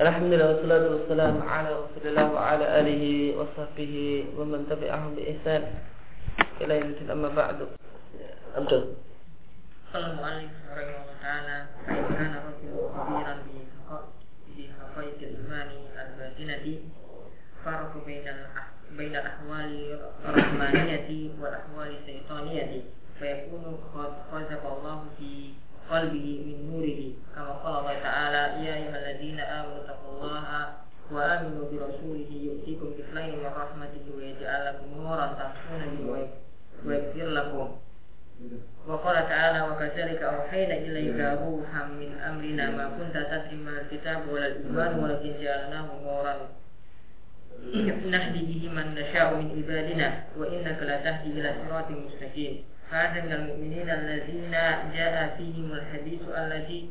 Alhamdulillah wassalatu wassalamu ala Rasulillah wa ala alihi wa sahbihi wa man tabi'ahum bi ihsan ila yaumil amma ba'du. Abdul. قال المؤلف رحمه الله تعالى فإن كان الرجل خبيرا بحقائق الإيمان الباطنة فرق بين بين الأحوال الرحمانية والأحوال الشيطانية فيكون قد خزق الله في قلبه من نوره كما قال الله تعالى يا أيها وآمنوا برسوله يؤتيكم كفلين من رحمته ويجعل لكم نورا تمشون به ويغفر لكم. وقال تعالى وكذلك أوحينا إليك روحا من أمرنا ما كنت تدري ما الكتاب ولا الإيمان ولكن جعلناه نورا نهدي به من نشاء من عبادنا وإنك لتهدي إلى صراط مستقيم. هذا من المؤمنين الذين جاء فيهم الحديث الذي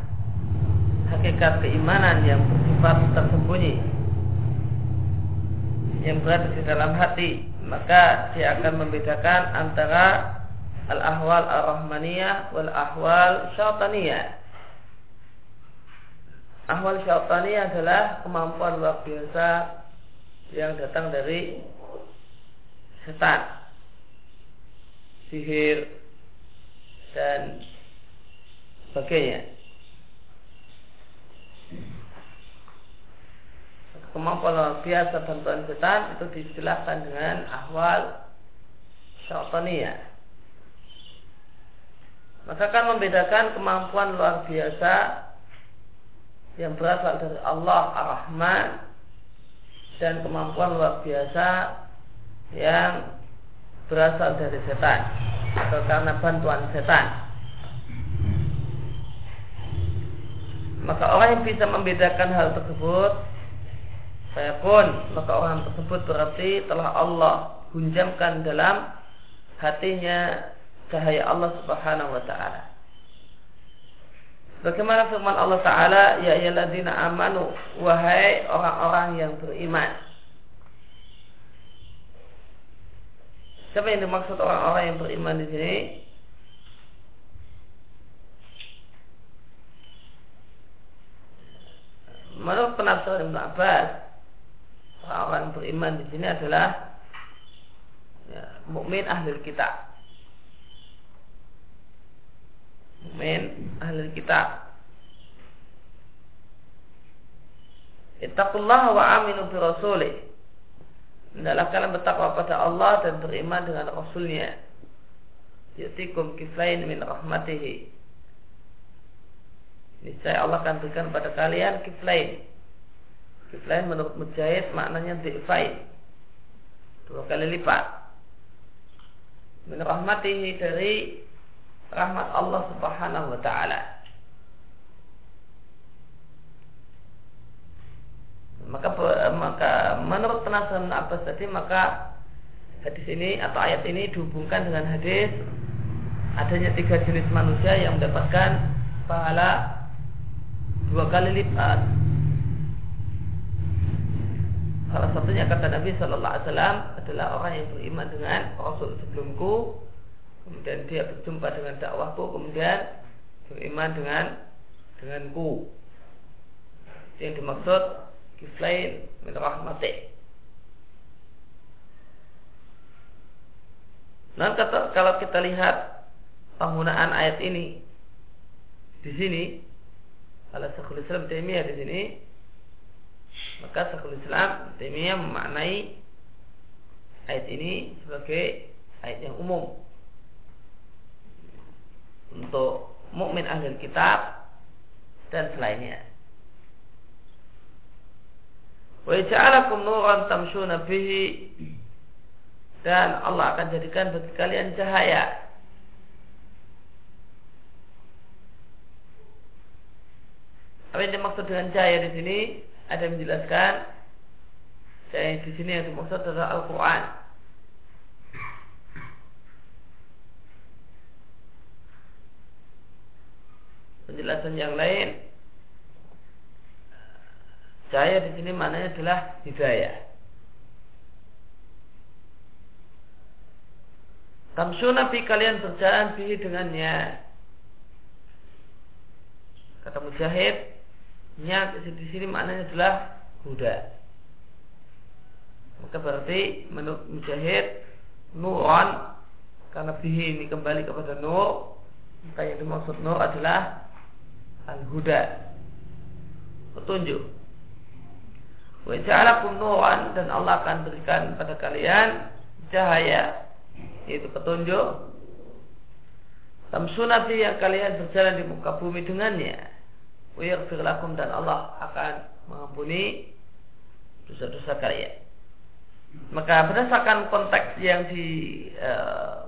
hakikat keimanan yang bersifat tersembunyi yang berada di dalam hati maka dia akan membedakan antara al-ahwal ar-rahmaniyah wal ahwal syaitaniyah ahwal syaitaniyah adalah kemampuan luar biasa yang datang dari setan sihir dan sebagainya. Kemampuan luar biasa bantuan setan itu diistilahkan dengan ahwal syaitaniyah. Maka akan membedakan kemampuan luar biasa yang berasal dari Allah Ar-Rahman dan kemampuan luar biasa yang berasal dari setan atau karena bantuan setan. maka orang yang bisa membedakan hal tersebut saya pun maka orang tersebut berarti telah Allah hunjamkan dalam hatinya cahaya Allah Subhanahu wa taala. Bagaimana firman Allah taala ya ayyuhalladzina amanu wahai orang-orang yang beriman. Siapa yang dimaksud orang-orang yang beriman di sini? Menurut penafsiran Ibn Abbas, orang beriman di sini adalah ya, mukmin ahli kitab. Mukmin ahli kitab. Ittaqullah wa aminu bi rasulih. Hendaklah kalian bertakwa pada Allah dan beriman dengan Rasulnya. Yutikum kifain min rahmatihi niscaya Allah akan berikan pada kalian kiflain. Kiflain menurut Mujahid maknanya di'fain. Dua kali lipat. Min rahmatihi dari rahmat Allah Subhanahu wa taala. Maka maka menurut penafsiran Abbas tadi maka hadis ini atau ayat ini dihubungkan dengan hadis adanya tiga jenis manusia yang mendapatkan pahala dua kali lipat. Satunya kata Nabi Shallallahu Alaihi Wasallam adalah orang yang beriman dengan Rasul sebelumku, kemudian dia berjumpa dengan dakwahku, kemudian beriman dengan denganku. Yang dimaksud kiflain min rahmati. Nah, kata, kalau kita lihat penggunaan ayat ini di sini kalau Syekhul Islam di sini maka Syekhul Islam Taimiyah memaknai ayat ini sebagai ayat yang umum untuk mukmin ahli kitab dan selainnya. Wa ja'alakum nuran tamshuna bihi dan Allah akan jadikan bagi kalian cahaya Apa yang dimaksud dengan cahaya di sini? Ada yang menjelaskan yang di sini yang dimaksud adalah Al-Quran. Penjelasan yang lain, cahaya di sini maknanya adalah hidayah. Tamsu Nabi kalian berjalan bihi dengannya. Kata Mujahid, niat di sini maknanya adalah huda. Maka berarti menurut Mujahid Nuran karena bihi ini kembali kepada nur maka yang dimaksud nur adalah al-huda. Petunjuk. Wa ja'alakum nuran dan Allah akan berikan pada kalian cahaya yaitu petunjuk. Tamsuna yang kalian berjalan di muka bumi dengannya yaghfir lakum dan Allah akan mengampuni dosa-dosa kalian maka berdasarkan konteks yang digunakan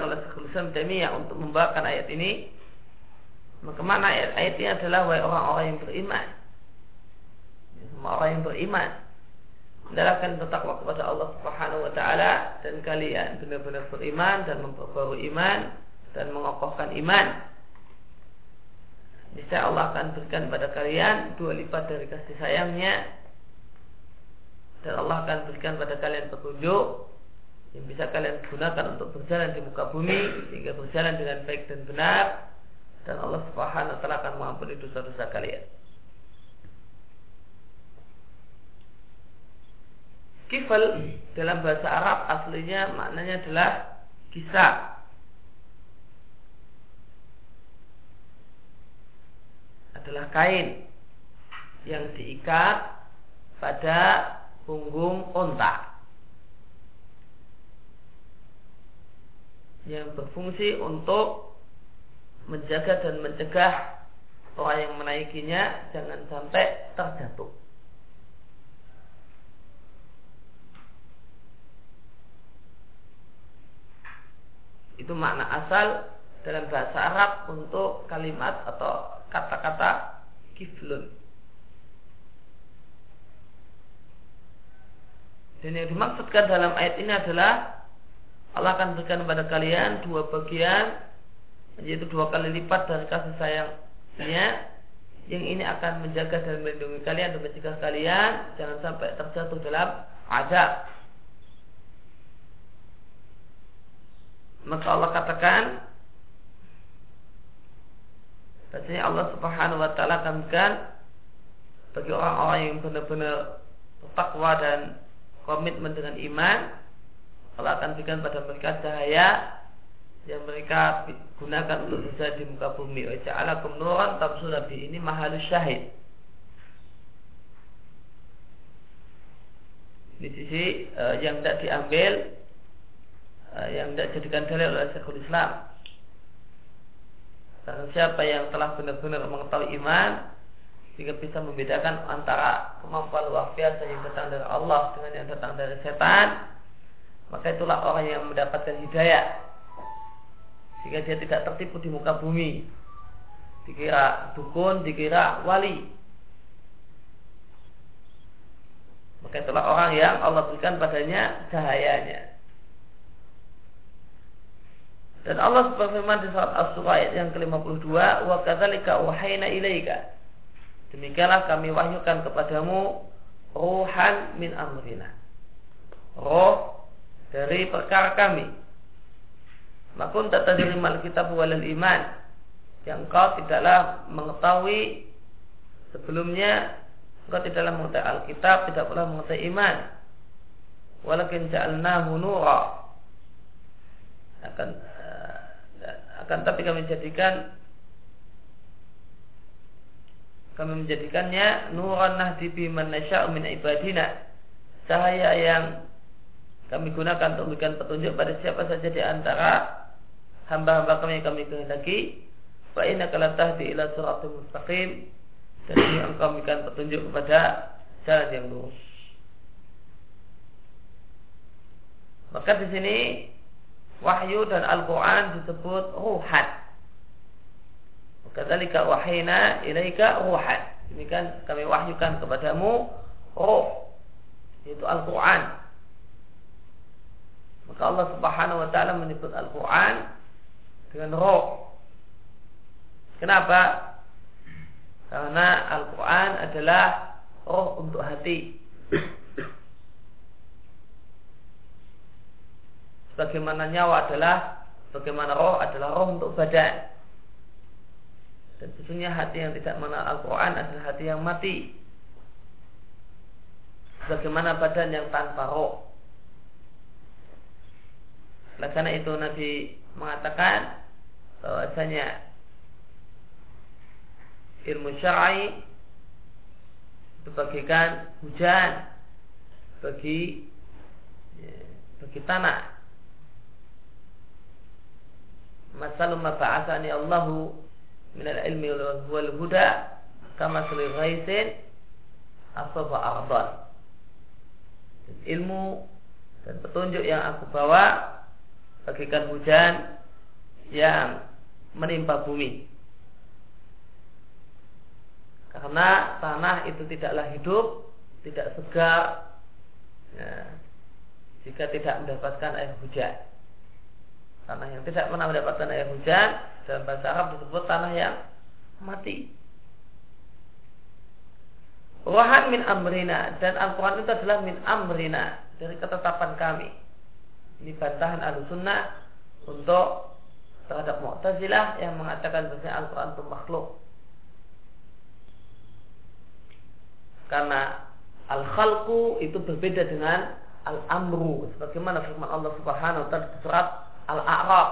uh, oleh Syekhul Islam untuk membawakan ayat ini, maka mana ayat, ayat ini adalah wahai orang-orang yang beriman. Semua orang yang beriman hendaklah bertakwa kepada Allah Subhanahu wa taala dan kalian benar-benar beriman dan memperbarui iman dan mengokohkan iman. Niscaya Allah akan berikan pada kalian dua lipat dari kasih sayangnya dan Allah akan berikan pada kalian petunjuk yang bisa kalian gunakan untuk berjalan di muka bumi sehingga berjalan dengan baik dan benar dan Allah Subhanahu wa taala akan mengampuni dosa-dosa kalian. Kifal dalam bahasa Arab aslinya maknanya adalah kisah. Adalah kain yang diikat pada punggung onta yang berfungsi untuk menjaga dan mencegah orang yang menaikinya jangan sampai terjatuh. Itu makna asal dalam bahasa Arab untuk kalimat atau kata-kata kiflun. Dan yang dimaksudkan dalam ayat ini adalah Allah akan berikan kepada kalian dua bagian yaitu dua kali lipat dari kasih sayangnya yang ini akan menjaga dan melindungi kalian dan mencegah kalian jangan sampai terjatuh dalam azab. Maka Allah katakan Bahasanya Allah subhanahu wa ta'ala akan Bagi orang-orang yang benar-benar bertakwa dan komitmen dengan iman Allah akan berikan pada mereka cahaya yang mereka gunakan untuk bisa di muka bumi. Wa nuran tabsuna ini mahalus syahid. Di sisi uh, yang tidak diambil uh, yang tidak jadikan dalil oleh Syekhul Islam. Karena siapa yang telah benar-benar mengetahui iman sehingga bisa membedakan antara kemampuan luar biasa yang datang dari Allah dengan yang datang dari setan maka itulah orang yang mendapatkan hidayah. Sehingga dia tidak tertipu di muka bumi. Dikira dukun, dikira wali. Maka itulah orang yang Allah berikan padanya cahayanya dan Allah berfirman di surat As-Surah ayat yang ke-52 wa kadzalika wahayna ilaika. Demikianlah kami wahyukan kepadamu Ruhan min amrina. Roh dari perkara kami. Makun tak mal kitab walal iman. Yang kau tidaklah mengetahui Sebelumnya Kau tidaklah mengetahui Alkitab Tidak pula mengetahui iman. Walakin ja'alnahu nura. Akan akan tapi kami jadikan kami menjadikannya nuran nahdi biman nasya'u min ibadina. Cahaya yang kami gunakan untuk memberikan petunjuk pada siapa saja di antara hamba-hamba kami yang kami kehendaki. Fa innaka la tahdi ila siratal mustaqim. Dan ini engkau memberikan petunjuk kepada jalan yang lurus. Maka di sini wahyu dan Al-Quran disebut ruhat Kadzalika wahina ilaika ruhan. Demikian kami wahyukan kepadamu roh yaitu Al-Quran. Maka Allah Subhanahu wa taala menyebut Al-Quran dengan roh. Kenapa? Karena Al-Quran adalah roh untuk hati. Bagaimana nyawa adalah bagaimana roh adalah roh untuk badan. Dan sesungguhnya hati yang tidak mengenal Al-Quran adalah hati yang mati. Bagaimana badan yang tanpa roh. Oleh karena itu Nabi mengatakan bahwasanya ilmu syar'i itu bagikan hujan bagi ya, bagi tanah. Masalum ma ba'athani Allahu min al-ilmi wal huda kama suli ghaisin asaba ardan. Ilmu dan petunjuk yang aku bawa bagikan hujan yang menimpa bumi karena tanah itu tidaklah hidup, tidak segar ya, jika tidak mendapatkan air hujan. Tanah yang tidak pernah mendapatkan air hujan dalam bahasa Arab disebut tanah yang mati. Wahan min amrina dan Al-Quran itu adalah min amrina dari ketetapan kami. Ini bantahan al-sunnah untuk terhadap Mu'tazilah yang mengatakan bahwa Al-Quran itu makhluk. Karena al-khalqu itu berbeda dengan al-amru sebagaimana firman Allah Subhanahu wa taala surat Al-A'raf.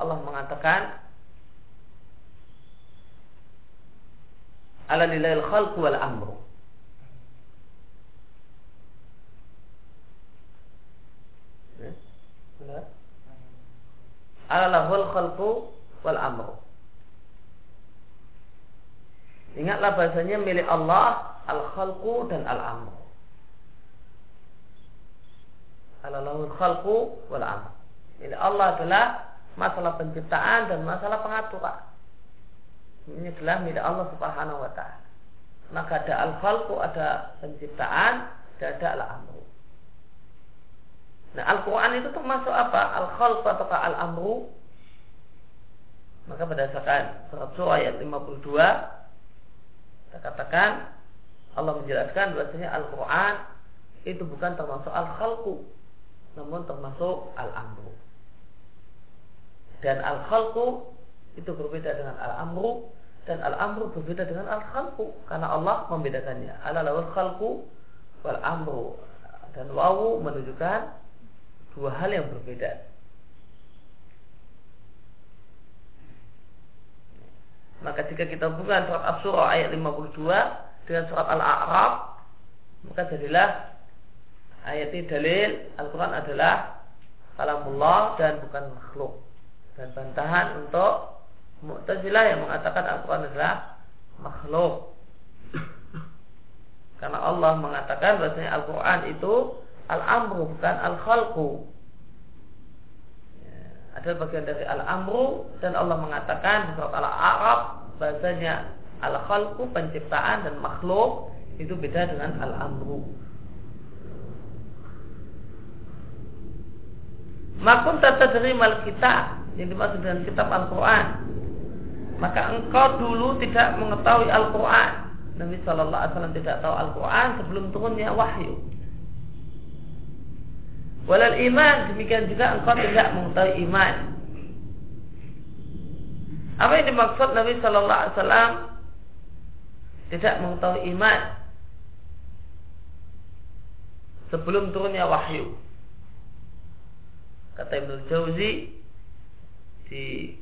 Allah mengatakan Ala lillahil khalqu wal amru. Ala lahul khalqu wal amru. Ingatlah bahasanya milik Allah al-khalqu dan al-amr. Alalahul khalqu wal. Milik Allah adalah masalah penciptaan dan masalah pengaturan. Ini adalah milik Allah Subhanahu wa taala. Maka ada al-khalqu, ada penciptaan, dan ada al-amru. Nah, Al-Quran itu termasuk apa? Al-khalqu atau al-amru? Maka berdasarkan surat surah ayat 52 kita katakan Allah menjelaskan bahwasanya Al-Quran itu bukan termasuk al-khalqu namun termasuk al-amru. Dan al-khalqu itu berbeda dengan al-amru dan al-amru berbeda dengan al-khalqu karena Allah membedakannya. Ala lawal khalqu wal amru dan wawu menunjukkan dua hal yang berbeda. Maka jika kita hubungkan surat As-Surah ayat 52 dengan surat Al-A'raf, maka jadilah ayat ini dalil Al-Quran adalah kalamullah dan bukan makhluk. Dan bantahan untuk Mu'tazilah yang mengatakan Al-Quran adalah makhluk. Karena Allah mengatakan bahwasanya Al-Quran itu Al-Amru bukan Al-Khalqu adalah bagian dari al-amru dan Allah mengatakan di surat al-a'raf bahasanya al-khalqu penciptaan dan makhluk itu beda dengan al-amru. Makun tata mal kita yang dimaksud dengan kitab Al-Quran maka engkau dulu tidak mengetahui Al-Quran Nabi Shallallahu Alaihi Wasallam tidak tahu Al-Quran sebelum turunnya wahyu Walal iman demikian juga engkau tidak mengetahui iman. Apa yang dimaksud Nabi Shallallahu Alaihi Wasallam tidak mengetahui iman sebelum turunnya wahyu? Kata Ibnu Jauzi di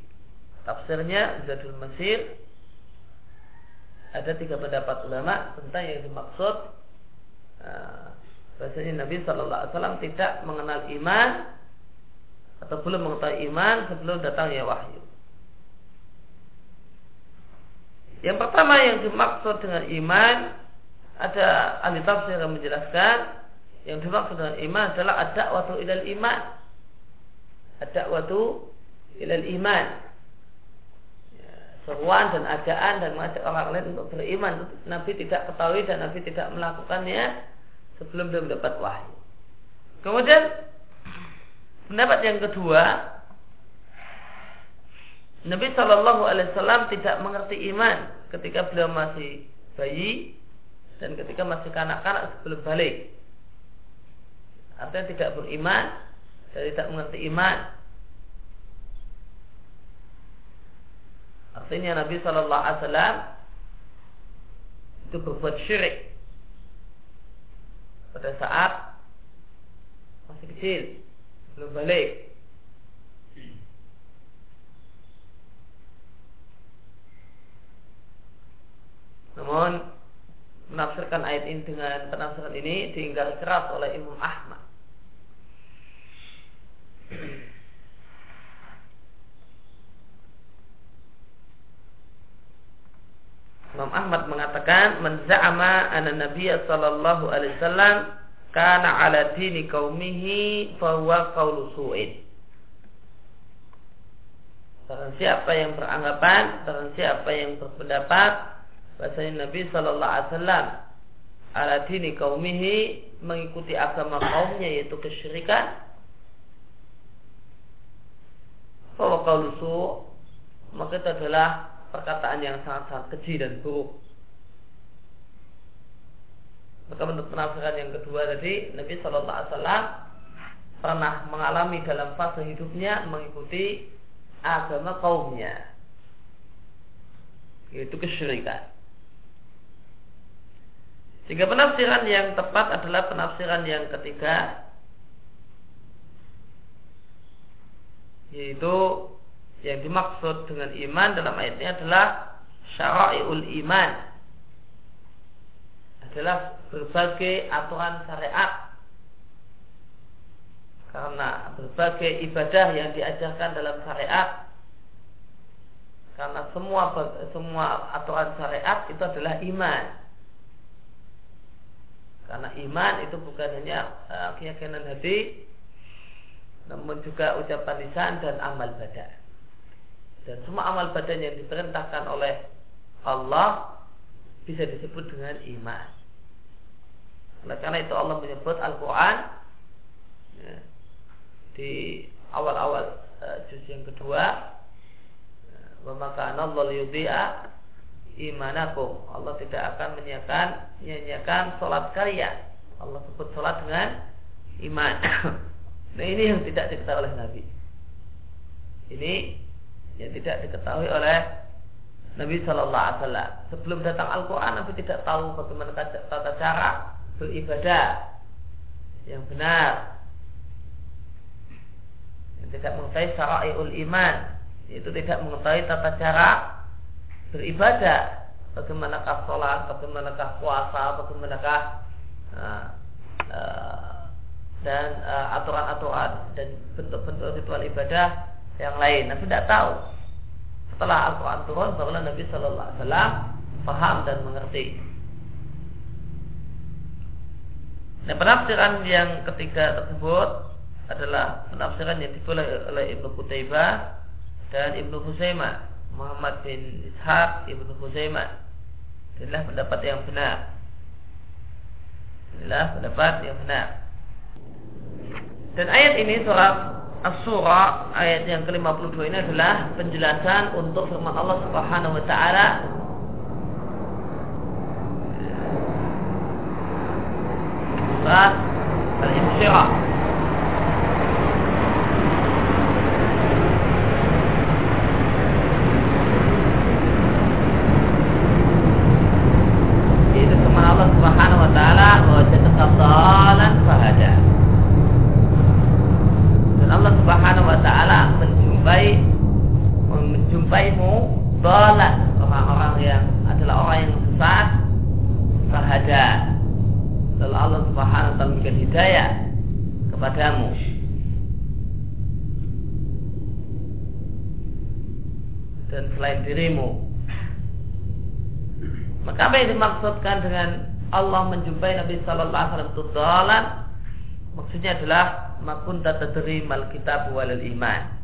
tafsirnya Zadul Masir ada tiga pendapat ulama tentang yang dimaksud uh, Bahasanya Nabi Shallallahu Alaihi Wasallam tidak mengenal iman atau belum mengetahui iman sebelum datangnya wahyu. Yang pertama yang dimaksud dengan iman ada ahli tafsir yang menjelaskan yang dimaksud dengan iman adalah ada waktu ilal iman. Ada waktu ilal iman. Ya, seruan dan ajaan dan mengajak orang lain untuk beriman Nabi tidak ketahui dan Nabi tidak melakukannya sebelum dia mendapat wahyu. Kemudian pendapat yang kedua Nabi Shallallahu Alaihi Wasallam tidak mengerti iman ketika beliau masih bayi dan ketika masih kanak-kanak sebelum balik. Artinya tidak beriman dan tidak mengerti iman. Artinya Nabi Shallallahu Alaihi Wasallam itu berbuat syirik pada saat masih kecil belum balik Namun menafsirkan ayat ini dengan penafsiran ini diingkari keras oleh Imam Ahmad. Imam Ahmad mengatakan man za'ama anna Nabiya sallallahu alaihi wasallam kana ala dini qaumihi fa huwa qaulu su'id. Barang siapa yang beranggapan, barang siapa yang berpendapat bahasanya Nabi Shallallahu Alaihi Wasallam ala dini kaumihi mengikuti agama kaumnya yaitu kesyirikan bahwa kaulusu maka itu adalah perkataan yang sangat-sangat keji dan buruk. Maka menurut penafsiran yang kedua tadi Nabi Shallallahu Alaihi Wasallam pernah mengalami dalam fase hidupnya mengikuti agama kaumnya yaitu kesyirikan. Sehingga penafsiran yang tepat adalah penafsiran yang ketiga yaitu yang dimaksud dengan iman dalam ayat ini adalah syara'iul iman. Adalah berbagai aturan syariat. Karena berbagai ibadah yang diajarkan dalam syariat karena semua semua aturan syariat itu adalah iman. Karena iman itu bukan hanya uh, keyakinan hati namun juga ucapan lisan dan amal badan. Dan semua amal badan yang diperintahkan oleh Allah bisa disebut dengan iman. Oleh karena itu Allah menyebut Al-Quran ya, di awal-awal uh, juz yang kedua wa maka Allah yudhi'a imanakum. Allah tidak akan menyiapkan menyanyiakan sholat kalian. Allah sebut sholat dengan iman. nah ini yang tidak diketahui oleh Nabi. Ini yang tidak diketahui oleh Nabi Shallallahu Alaihi Wasallam. Sebelum datang Al-Quran, Nabi tidak tahu bagaimana tata cara beribadah yang benar. Yang tidak mengetahui syara'iul iman, itu tidak mengetahui tata cara beribadah bagaimanakah sholat, bagaimanakah puasa, bagaimanakah uh, uh, dan uh, aturan-aturan dan bentuk-bentuk ritual ibadah yang lain. Nabi tidak tahu. Setelah Al-Quran turun, barulah Nabi Shallallahu Alaihi Wasallam paham dan mengerti. Nah, penafsiran yang ketiga tersebut adalah penafsiran yang dipilih oleh Ibnu Qutaibah dan Ibnu Husaimah Muhammad bin Ishaq Ibnu Huzaimah inilah pendapat yang benar inilah pendapat yang benar dan ayat ini surat As-Surah ayat yang ke-52 ini adalah penjelasan untuk firman Allah Subhanahu wa taala Surat Al-Insyirah dimaksudkan dengan Allah menjumpai Nabi Sallallahu Alaihi Wasallam itu dalan? Maksudnya adalah makun tadri mal kitab walil iman.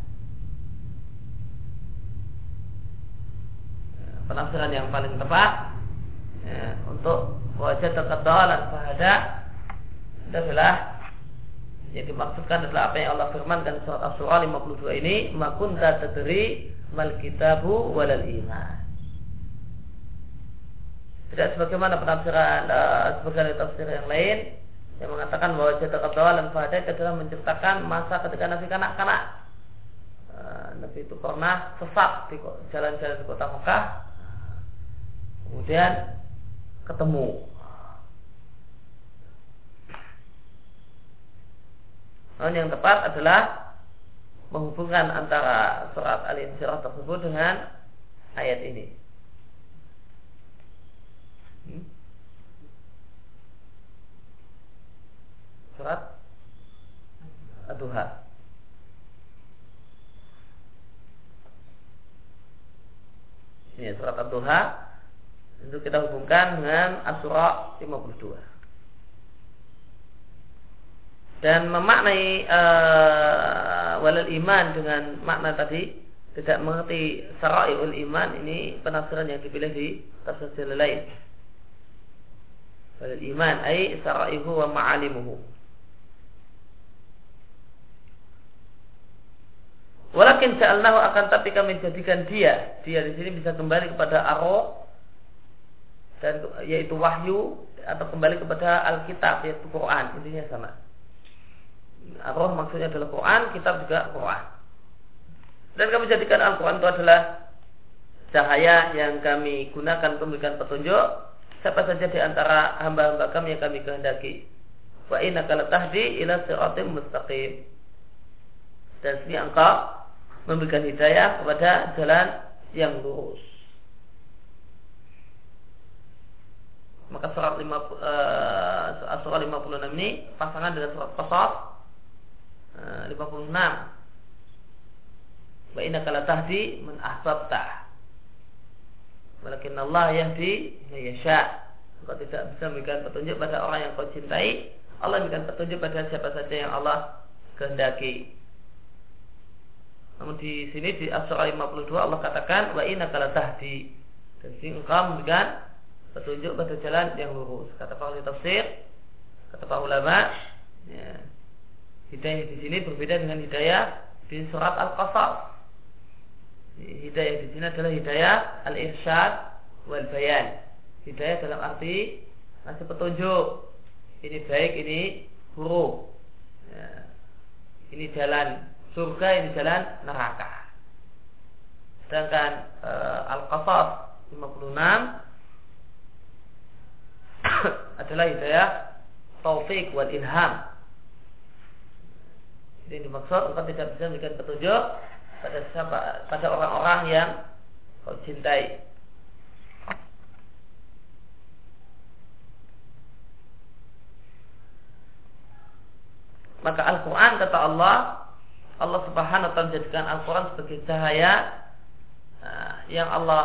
Penafsiran yang paling tepat ya, untuk wajah dan fahada adalah yang dimaksudkan adalah apa yang Allah firmankan surat As-Surah 52 ini makunta tadri mal kitabu walal iman. Tidak sebagaimana penafsiran uh, sebagian tafsir yang lain yang mengatakan bahwa jatuh dan fahada adalah menciptakan masa ketika Nabi kanak-kanak. Uh, Nabi itu pernah sesat di jalan-jalan di kota Mekah. Kemudian ketemu. Namun yang tepat adalah menghubungkan antara surat Al-Insyirah tersebut dengan ayat ini. Hmm? Surat Ad-Duha. Ini surat Ad-Duha itu kita hubungkan dengan As-Surah 52 dan memaknai uh, walal iman dengan makna tadi tidak mengerti saraiul iman ini penafsiran yang dipilih di tafsir lain. Walal iman ai saraihu wa ma'alimuhu. Walakin ja'alnahu akan tapi kami jadikan dia, dia di sini bisa kembali kepada arroh dan yaitu wahyu atau kembali kepada Alkitab yaitu Quran intinya sama. Roh maksudnya adalah Quran, kitab juga Quran. Dan kami jadikan Al-Quran itu adalah cahaya yang kami gunakan untuk memberikan petunjuk siapa saja di antara hamba-hamba kami yang kami kehendaki. Wa inna tahdi ila siratim mustaqim. Dan sini engkau memberikan hidayah kepada jalan yang lurus. Maka surat 5, uh, surat 56 ini pasangan dengan surat Qasas 56 Wa inna kala tahdi man ahbabta. Walakin Allah yahdi yasha. Engkau tidak bisa memberikan petunjuk pada orang yang kau cintai. Allah memberikan petunjuk pada siapa saja yang Allah kehendaki. Namun di sini di As-Surah 52 Allah katakan wa inna kala tahdi dan sini engkau memberikan petunjuk pada jalan yang lurus. Kata para tafsir, kata para ulama, ya, Hidayah di sini berbeda dengan hidayah di surat Al-Qasas. Hidayah di sini adalah hidayah al-irsyad wal bayan. Hidayah dalam arti ngasih petunjuk. Ini baik, ini buruk. Ya. Ini jalan surga, ini jalan neraka. Sedangkan uh, Al-Qasas 56 adalah hidayah taufik wal ilham ini dimaksud engkau tidak bisa memberikan petunjuk pada siapa pada orang-orang yang kau cintai. Maka Al-Quran kata Allah Allah subhanahu wa ta'ala menjadikan Al-Quran sebagai cahaya uh, Yang Allah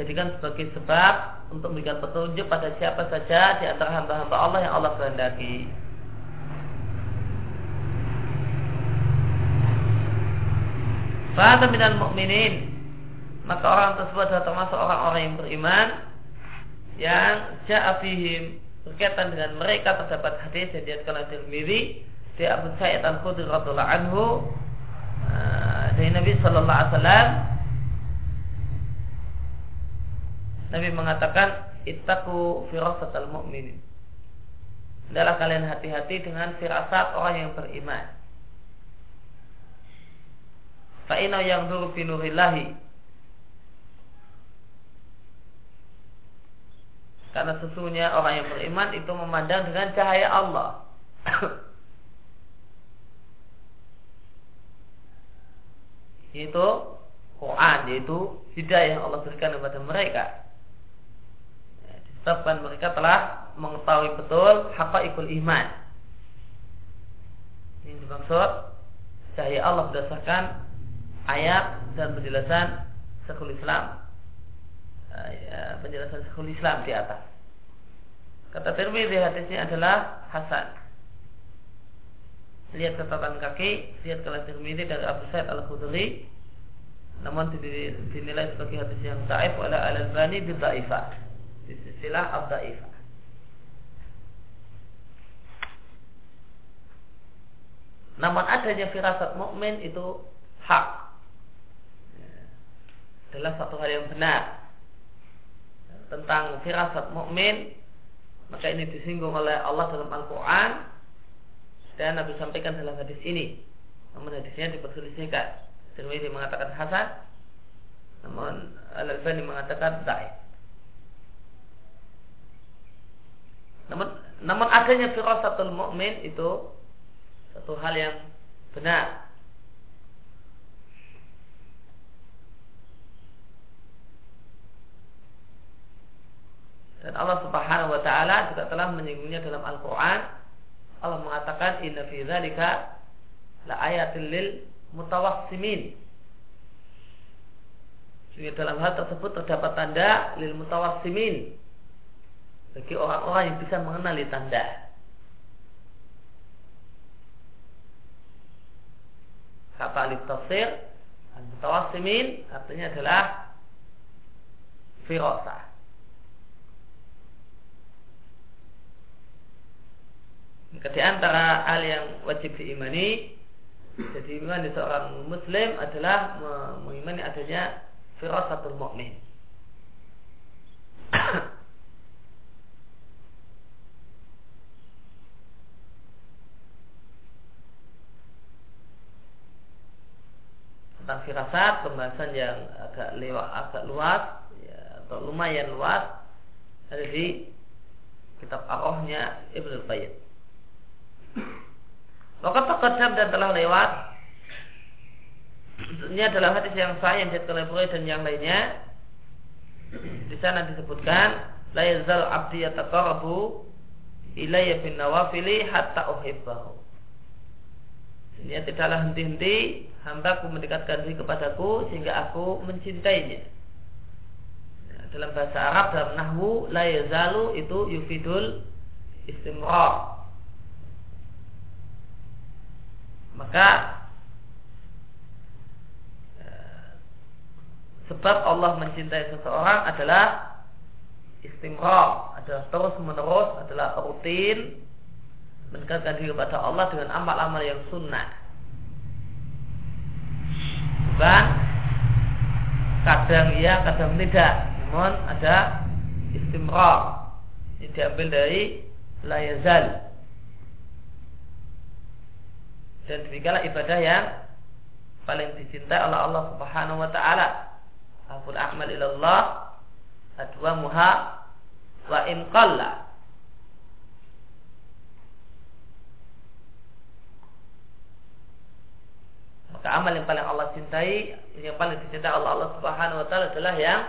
jadikan sebagai sebab Untuk memberikan petunjuk pada siapa saja Di antara hamba-hamba Allah yang Allah kehendaki Fahada minal mu'minin. Maka orang tersebut adalah termasuk orang-orang yang beriman Yang ja'afihim Berkaitan dengan mereka terdapat hadis yang diatkan oleh Tirmidzi di Abu Sa'id Al-Khudri radhiyallahu anhu uh, dari Nabi sallallahu alaihi wasallam. Nabi mengatakan ittaqu firasatal mu'minin. Adalah kalian hati-hati dengan firasat orang yang beriman Fa'ina yang dulu binurillahi Karena sesungguhnya orang yang beriman itu memandang dengan cahaya Allah. Yaitu Quran Yaitu hidayah yang Allah berikan kepada mereka. Ya, Disebabkan mereka telah mengetahui betul ikul iman. Ini dimaksud Cahaya Allah berdasarkan ayat dan penjelasan Syekhul Islam eh, ya, penjelasan Syekhul Islam di atas. Kata Tirmidzi hadisnya adalah hasan. Lihat catatan kaki, lihat kalau Tirmidzi dari Abu Sa'id Al-Khudri namun dinilai sebagai hadis yang taif oleh al-Albani bidhaifah istilah abdaifah namun adanya firasat mukmin itu hak adalah satu hal yang benar. Tentang firasat mukmin maka ini disinggung oleh Allah dalam Al-Quran dan Nabi sampaikan dalam hadis ini. Namun hadisnya diperselisihkan. Tirmidzi mengatakan hasan namun Al-Albani mengatakan baik. namun namun adanya firasatul mukmin itu satu hal yang benar Dan Allah Subhanahu wa taala juga telah menyinggungnya dalam Al-Qur'an. Allah mengatakan inna fi dzalika la ayatil lil mutawassimin. Sehingga dalam hal tersebut terdapat tanda lil mutawassimin bagi orang-orang yang bisa mengenali tanda. Kata alif tafsir al-mutawassimin artinya adalah firasah Maka di antara hal yang wajib diimani jadi iman di seorang muslim adalah mengimani adanya firasatul mu'min. tentang firasat pembahasan yang agak lewat agak luas ya, atau lumayan luas ada di kitab Arohnya Ibnu Qayyim. Maka terkadang dan telah lewat Ini adalah hadis yang sahih yang oleh dan yang lainnya. Di sana disebutkan, la yazal abdi yataqarrabu ilayya bin nawafili hatta uhibbahu. Ini tidaklah henti-henti hambaku mendekatkan diri kepadaku sehingga aku mencintainya. Dalam bahasa Arab dalam nahwu la yazalu itu yufidul istimrar maka eh, sebab Allah mencintai seseorang adalah istimrar, adalah terus menerus, adalah rutin mendekatkan diri kepada Allah dengan amal-amal yang sunnah. Bukan kadang iya, kadang tidak. Namun ada istimrar. Ini diambil dari layazal dan demikianlah ibadah yang paling dicintai oleh Allah Subhanahu wa taala. Aful a'mal ilallah adwa muha wa in qalla. Maka amal yang paling Allah cintai, yang paling dicintai oleh Allah Subhanahu wa taala adalah yang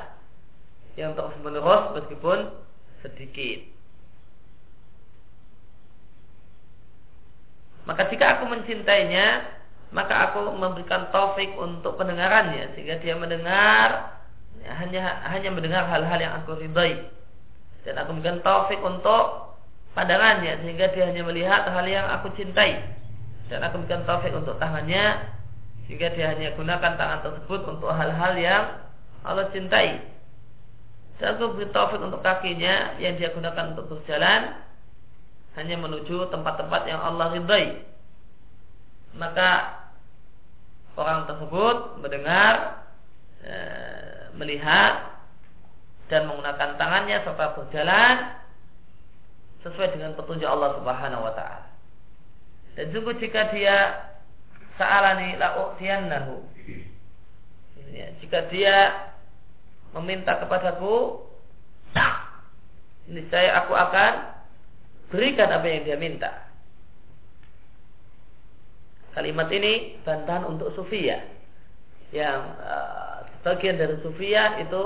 yang terus menerus meskipun sedikit. Maka jika aku mencintainya, maka aku memberikan taufik untuk pendengarannya. Sehingga dia mendengar ya, hanya hanya mendengar hal-hal yang aku ridai dan aku memberikan taufik untuk pandangannya sehingga dia hanya melihat hal yang aku cintai. Dan aku memberikan taufik untuk tangannya sehingga dia hanya gunakan tangan tersebut untuk hal-hal yang Allah cintai. Dan aku beri taufik untuk kakinya yang dia gunakan untuk berjalan hanya menuju tempat-tempat yang Allah ridai. Maka orang tersebut mendengar, e, melihat dan menggunakan tangannya serta berjalan sesuai dengan petunjuk Allah Subhanahu wa taala. Dan sungguh jika dia sa'alani la'u'tiyannahu. Ya, jika dia meminta kepadaku, niscaya aku akan berikan apa yang dia minta. Kalimat ini bantahan untuk sufia yang uh, sebagian dari sufia itu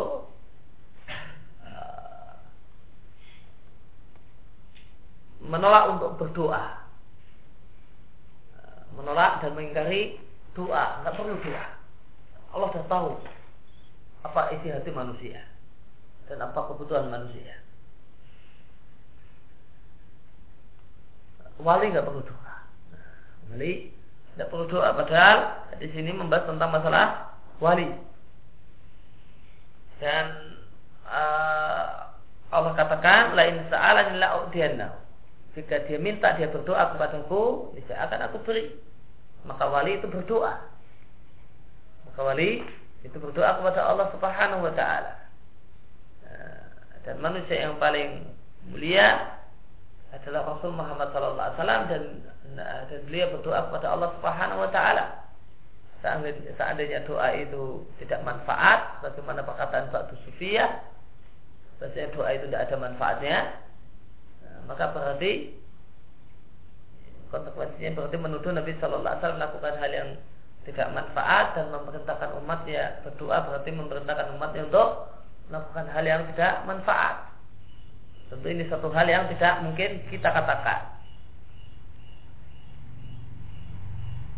uh, menolak untuk berdoa, uh, menolak dan mengingkari doa, nggak perlu doa. Allah sudah tahu apa isi hati manusia dan apa kebutuhan manusia. Wali nggak perlu doa. Wali tidak perlu doa padahal di sini membahas tentang masalah wali. dan uh, Allah katakan lain sa'alan la Jika dia minta dia berdoa kepadaku, saya akan aku beri. Maka wali itu berdoa. Maka wali itu berdoa kepada Allah Subhanahu wa taala. Nah, dan manusia yang paling mulia adalah Rasul Muhammad sallallahu alaihi wasallam dan dan beliau berdoa kepada Allah Subhanahu wa taala. Seandainya doa itu tidak manfaat, bagaimana perkataan Ba'du Sufiyah, bahasanya doa itu tidak ada manfaatnya, nah, maka berarti konsekuensinya berarti menuduh Nabi Shallallahu Alaihi Wasallam melakukan hal yang tidak manfaat dan memerintahkan umatnya berdoa berarti memerintahkan umatnya untuk melakukan hal yang tidak manfaat. Tentu ini satu hal yang tidak mungkin kita katakan.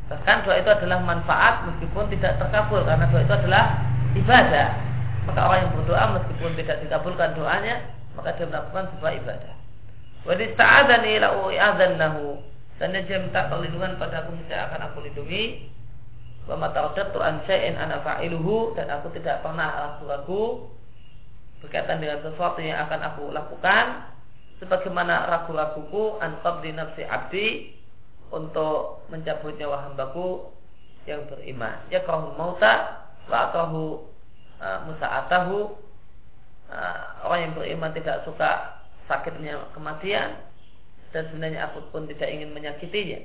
Bahkan doa itu adalah manfaat meskipun tidak terkabul karena doa itu adalah ibadah. Maka orang yang berdoa meskipun tidak dikabulkan doanya, maka dia melakukan sebuah ibadah. Wa dista'adzani la u'adzannahu. Dan dia minta perlindungan pada aku, saya akan aku lindungi. Wa mata'udatu an syai'in ana fa'iluhu dan aku tidak pernah ragu-ragu berkaitan dengan sesuatu yang akan aku lakukan sebagaimana ragu-raguku antab di nafsi abdi untuk mencabut nyawa hambaku yang beriman. Ya kau mauta wa atahu uh, musa'atahu uh, orang yang beriman tidak suka sakitnya kematian dan sebenarnya aku pun tidak ingin menyakitinya.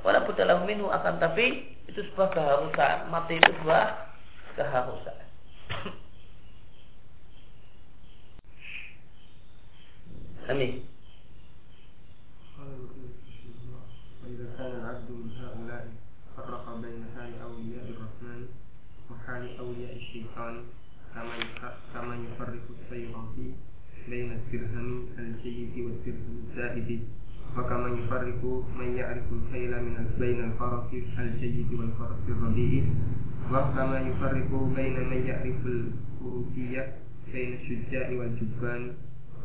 Walaupun dalam minhu akan tapi itu sebuah keharusan. Mati itu sebuah keharusan. Amin. وإذا كان العبد من هؤلاء فرق بين حال أولياء الرحمن وحال أولياء الشيطان كما يفرق السيرافي بين الدرهم الجيد والدرهم الزائد. وكما يفرق من يعرف الخيل من بين الفرس الجيد والفرس الرديء. وكما يفرق بين من يعرف الفروسية بين الشجاع والجبان.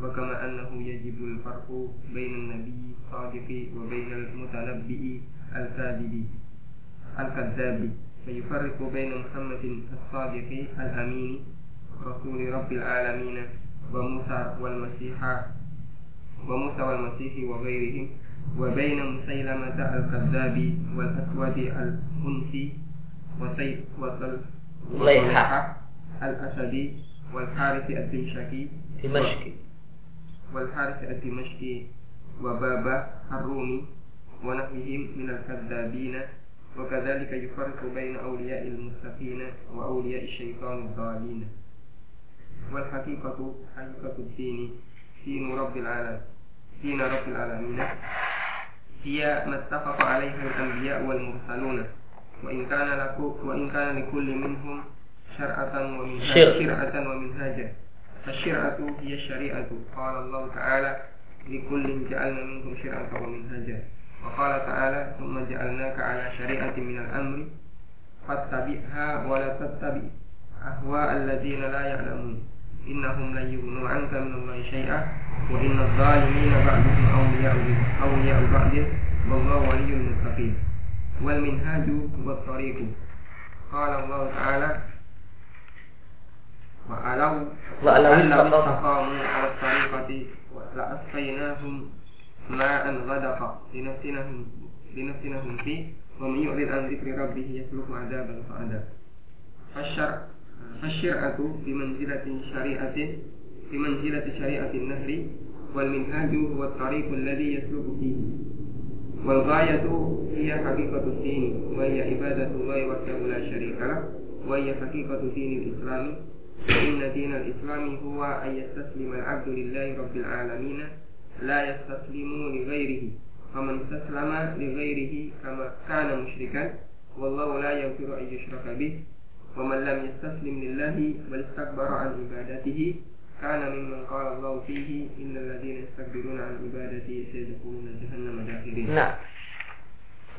وكما أنه يجب الفرق بين النبي الصادق وبين المتنبئ الكاذب الكذاب فيفرق بين محمد الصادق الأمين رسول رب العالمين وموسى والمسيح وموسى والمسيح وغيرهم وبين مسيلمة الكذاب والأسود الأنسي وسيد وصليحة الأسدي والحارث الدمشقي. دمشقي والحارث الدمشقي وبابا الرومي ونحوهم من الكذابين وكذلك يفرق بين أولياء المستقين وأولياء الشيطان الضالين والحقيقة حقيقة الدين دين رب العالمين دين رب العالمين. هي ما اتفق عليها الأنبياء والمرسلون. وإن كان وإن كان لكل منهم شرعة ومنهاجا. فالشرعة هي الشريعة. قال الله تعالى لكل جعلنا منكم شرعة ومنهجا وقال تعالى ثم جعلناك على شريعة من الأمر فاتبعها ولا تتبع أهواء الذين لا يعلمون. إنهم لن يغنوا عنك من الله شيئا وإن الظالمين بعضهم أولياء أولياء بعض. والله ولي المتقين. والمنهاج هو الطريق. قال الله تعالى وألو وألو استقاموا على الطريقة. لأسقيناهم ماء غدقا لنفتنهم لنفتنهم فيه. ومن يعرض عن ذكر ربه يسلك عذابا صعدا فالشرع فالشرعة بمنزلة شريعة بمنزلة شريعة النهر. والمنهاج هو الطريق الذي يسلك فيه. والغاية هي حقيقة الدين. وهي عبادة الله وحده لا شريك له. وهي حقيقة دين الإسلام. فإن دين الإسلام هو أن يستسلم العبد لله رب العالمين لا يستسلم لغيره فمن استسلم لغيره كما كان مشركا والله لا يغفر أن يشرك به. ومن لم يستسلم لله بل استكبر عن عبادته كان ممن قال الله فيه إن الذين يستكبرون عن عبادته سيدخلون جهنم داخلين نعم.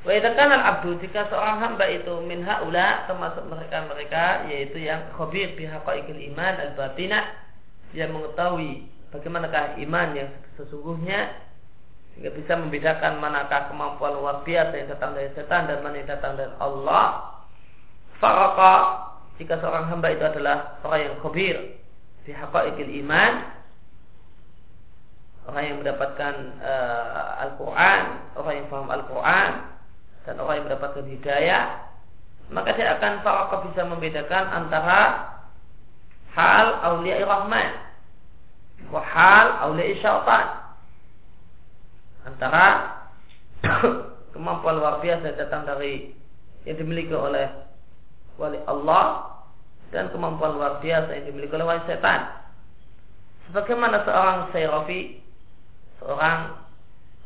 Wa al abdu jika seorang hamba itu min haula termasuk mereka-mereka yaitu yang khabir bihaqaiqil iman al batinah yang mengetahui bagaimanakah iman yang sesungguhnya sehingga bisa membedakan manakah kemampuan luar biasa yang datang dari setan dan mana yang datang dari Allah. Faraka jika seorang hamba itu adalah orang yang khabir di haqaiqil iman orang yang mendapatkan uh, Al-Quran, orang yang paham Al-Quran, dan orang yang mendapatkan hidayah, maka dia akan farqa bisa membedakan antara hal awliya rahman wa hal awliya syaitan. Antara kemampuan luar biasa datang dari yang dimiliki oleh wali Allah dan kemampuan luar biasa yang dimiliki oleh wali setan. Sebagaimana seorang sayrafi seorang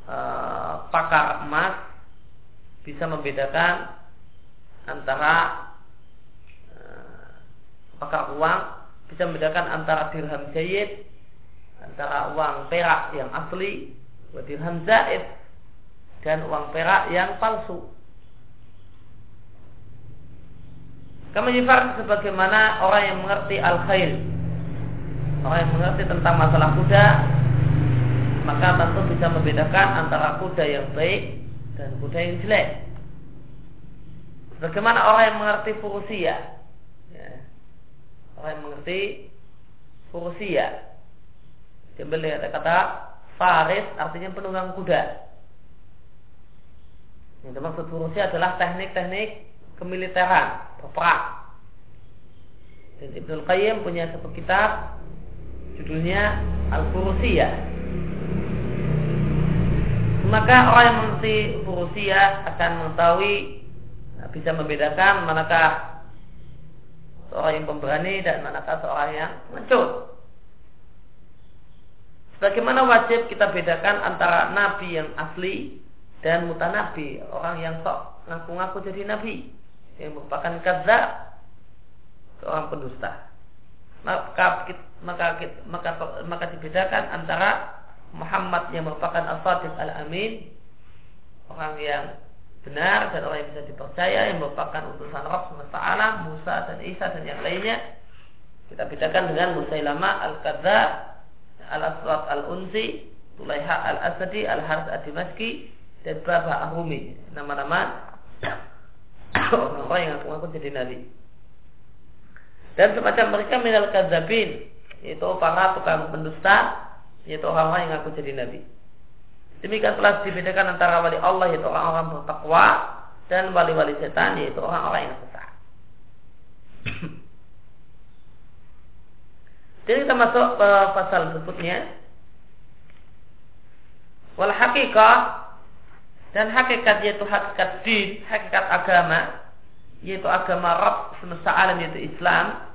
uh, pakar emas bisa membedakan antara uh, pakar uang bisa membedakan antara dirham jayid antara uang perak yang asli dirham zaid dan uang perak yang palsu. Kami yifar sebagaimana orang yang mengerti al-khair orang yang mengerti tentang masalah kuda maka tentu bisa membedakan antara kuda yang baik dan kuda yang jelek. Bagaimana orang yang mengerti furusia? Ya. Orang yang mengerti furusia. Diambil dari kata faris artinya penunggang kuda. Yang dimaksud furusia adalah teknik-teknik kemiliteran, berperang. Dan Ibnu Qayyim punya satu kitab judulnya Al-Furusiyah maka orang yang mengerti berusia akan mengetahui nah, bisa membedakan manakah seorang yang pemberani dan manakah seorang yang mencut. Sebagaimana wajib kita bedakan antara nabi yang asli dan mutanabi, orang yang sok ngaku-ngaku jadi nabi, yang merupakan kaza, seorang pendusta. Maka maka maka maka dibedakan antara Muhammad yang merupakan al-Sadiq al-Amin. Orang yang benar dan orang yang bisa dipercaya yang merupakan utusan Rabb semesta alam Musa dan Isa dan yang lainnya. Kita bedakan dengan Musailama al-Kadza al-Aswad al-Unsi Tulaiha al-Asadi al-Harz ad-Dimashqi dan Baba Ahumi nama-nama orang-orang yang mengaku jadi nabi. Dan semacam mereka minal kadzabin yaitu para tukang pendusta yaitu orang-orang yang ngaku jadi nabi. Demikian telah dibedakan antara wali Allah yaitu orang-orang bertakwa dan wali-wali setan yaitu orang-orang yang sesat. Jadi kita masuk ke pasal berikutnya. Wal hakikah dan hakikat yaitu hakikat din, hakikat agama yaitu agama Rabb semesta alam yaitu Islam.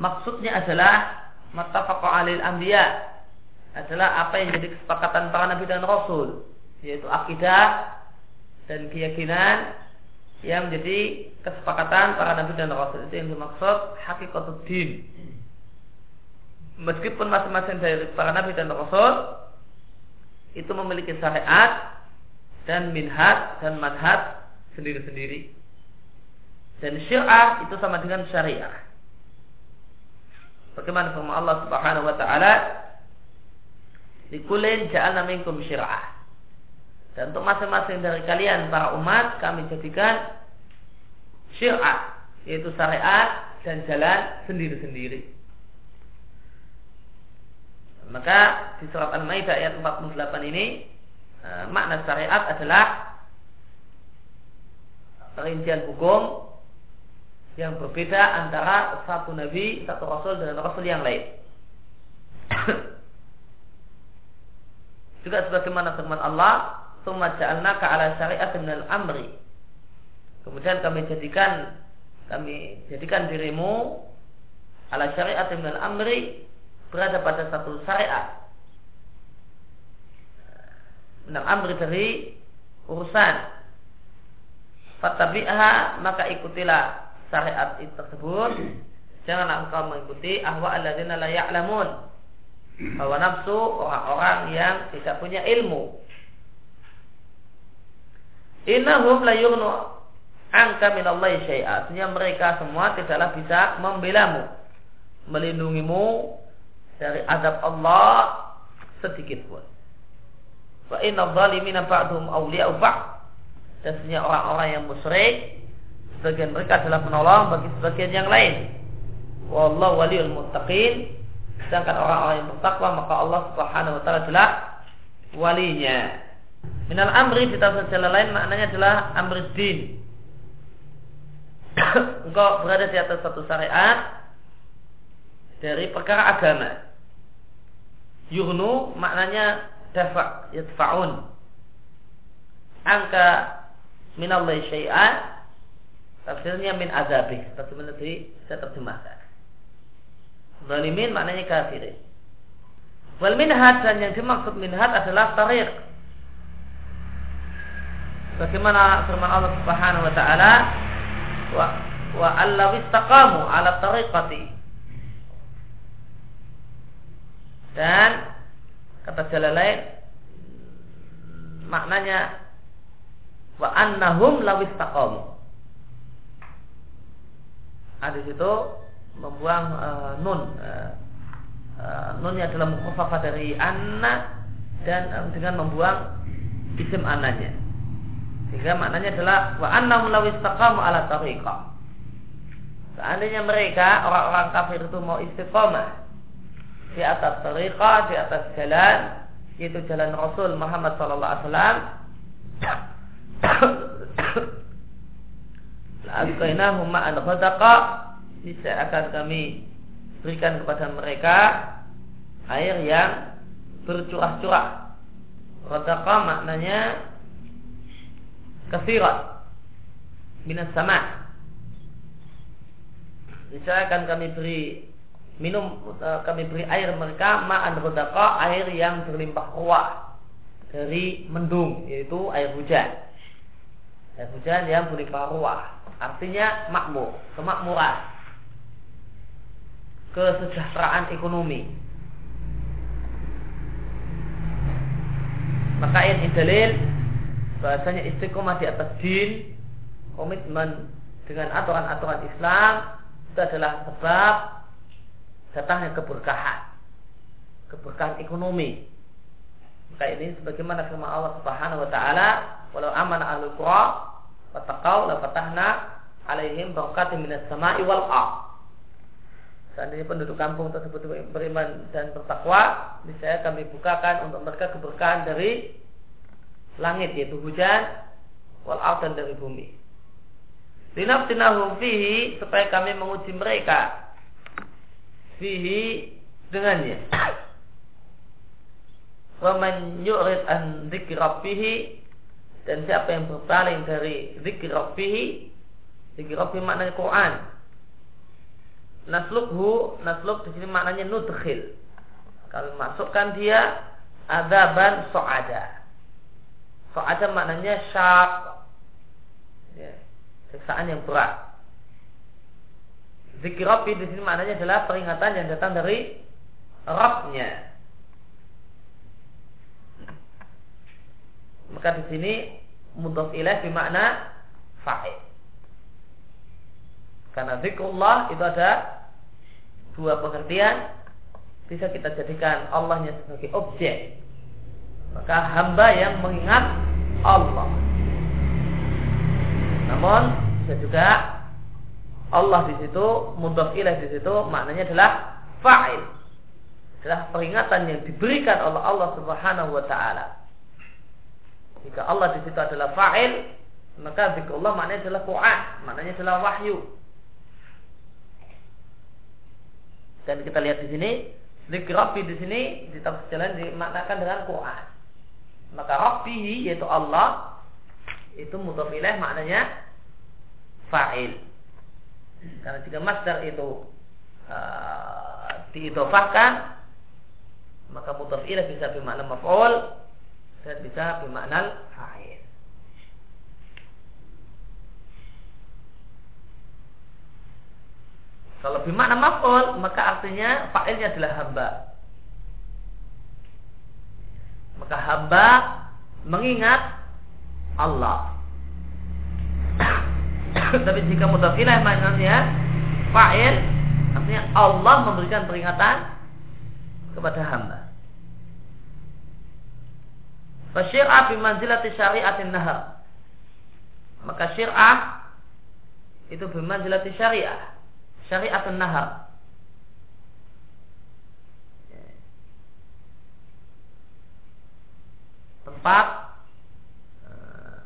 Maksudnya adalah mattafaqa alil anbiya adalah apa yang jadi kesepakatan para nabi dan rasul yaitu akidah dan keyakinan yang menjadi kesepakatan para nabi dan rasul. Itu yang dimaksud hakikatuddin meskipun masing-masing dari para nabi dan rasul itu memiliki syariat dan minhaj dan madhab sendiri-sendiri. Dan syariah itu sama dengan syariah Bagaimana firman Allah Subhanahu wa taala? Likulin ja'alna minkum syir'ah. Dan untuk masing-masing dari kalian para umat kami jadikan syir'ah yaitu syariat dan jalan sendiri-sendiri. Maka di surat Al-Maidah ayat 48 ini eh, makna syariat adalah perincian hukum yang berbeda antara satu nabi, satu rasul dengan rasul yang lain. Juga sebagaimana firman Allah, "Tsumma ja'alnaka 'ala syari'atin minal amri." Kemudian kami jadikan kami jadikan dirimu ala syari'atin minal amri berada pada satu syariat. Minal amri dari urusan. Fatabi'ha maka ikutilah syariat itu tersebut janganlah engkau mengikuti ahwa alladzina la ya'lamun. Hawa nafsu orang-orang yang tidak punya ilmu. Innahum la yughnu anka minallahi syai'a. Artinya mereka semua tidaklah bisa membelamu. Melindungimu dari adab Allah sedikit pun. Wa inna dhalimina ba'dhum awliya'u ba'd. Dan orang-orang yang musyrik sebagian mereka adalah penolong bagi sebagian yang lain. wallahu waliyul muttaqin sedangkan orang-orang yang bertakwa maka Allah Subhanahu wa taala adalah walinya. Minal amri di tafsir jalan lain maknanya adalah amri din. Engkau berada di atas satu syariat dari perkara agama. Yurnu maknanya dafa yadfa'un. Angka minallahi syai'an tafsirnya min azabih. Bagaimana tadi saya terjemahkan. Zalimin maknanya kafirin. Wal minhad dan yang dimaksud minhad adalah tariq. Bagaimana firman Allah Subhanahu wa taala wa wa allaw istaqamu ala tariqati. Dan kata jalan lain maknanya wa annahum law Ada situ membuang uh, nun uh, uh, nunnya adalah mukhafafah dari anna dan uh, dengan membuang isim ananya sehingga maknanya adalah wa annahum law istaqamu ala tariqah. Seandainya mereka orang-orang kafir itu mau istiqomah di atas tariqah di atas jalan yaitu jalan Rasul Muhammad sallallahu alaihi wasallam la alqainahum ma'al ghadaqa niscaya akan kami berikan kepada mereka air yang bercurah-curah. Rotaka maknanya kesirat minas sama. Niscaya akan kami beri minum eh, kami beri air mereka ma'an rotaka air yang berlimpah ruah dari mendung yaitu air hujan. Air hujan yang berlimpah ruah artinya makmur, kemakmuran kesejahteraan ekonomi. Maka ini dalil bahasanya istiqomah di atas din, komitmen dengan aturan-aturan Islam itu adalah sebab datangnya keberkahan, keberkahan ekonomi. Maka ini sebagaimana firman Allah Subhanahu wa taala, "Walau amana ahlul qura wa taqaw la fatahna alaihim barakatin minas sama'i wal ardh." Seandainya penduduk kampung tersebut beriman dan bertakwa, misalnya kami bukakan untuk mereka keberkahan dari langit yaitu hujan, wal dan dari bumi. Linaftinahum fihi supaya kami menguji mereka fihi dengannya. Wa man yu'rid an dzikri dan siapa yang berpaling dari zikir rabbih, zikir rabbih maknanya Quran, naslukhu nasluk di sini maknanya nudkhil. Kalau masukkan dia adaban so'ada. So'ada maknanya syak. Ya, siksaan yang berat. Zikir Rabbi di sini maknanya adalah peringatan yang datang dari Rabbnya. Maka di sini mudhaf ilaih bermakna fa'il. Karena zikrullah itu ada dua pengertian bisa kita jadikan Allahnya sebagai objek. Maka hamba yang mengingat Allah. Namun bisa juga Allah di situ, mudhaf ilaih di situ maknanya adalah fa'il. Adalah peringatan yang diberikan oleh Allah Subhanahu wa taala. Jika Allah di situ adalah fa'il, maka zikrullah maknanya adalah Quran, maknanya adalah wahyu. Dan kita lihat di sini, zikir Rabbi di sini di tafsir jalan dimaknakan dengan Quran. Maka Rabbi yaitu Allah itu mutafilah maknanya fa'il. Karena jika masdar itu uh, maka mutafilah bisa bermakna maf'ul dan bisa bermakna fa'il. Kalau bermakna maf'ul maka artinya fa'ilnya adalah hamba. Maka hamba mengingat Allah. Tapi jika mudafilah maknanya fa'il artinya Allah memberikan peringatan kepada hamba. Fasyir'ah bimanzilati syariatin nahar. Maka syir'ah itu bimanzilati syariah syariatun nahar tempat eh,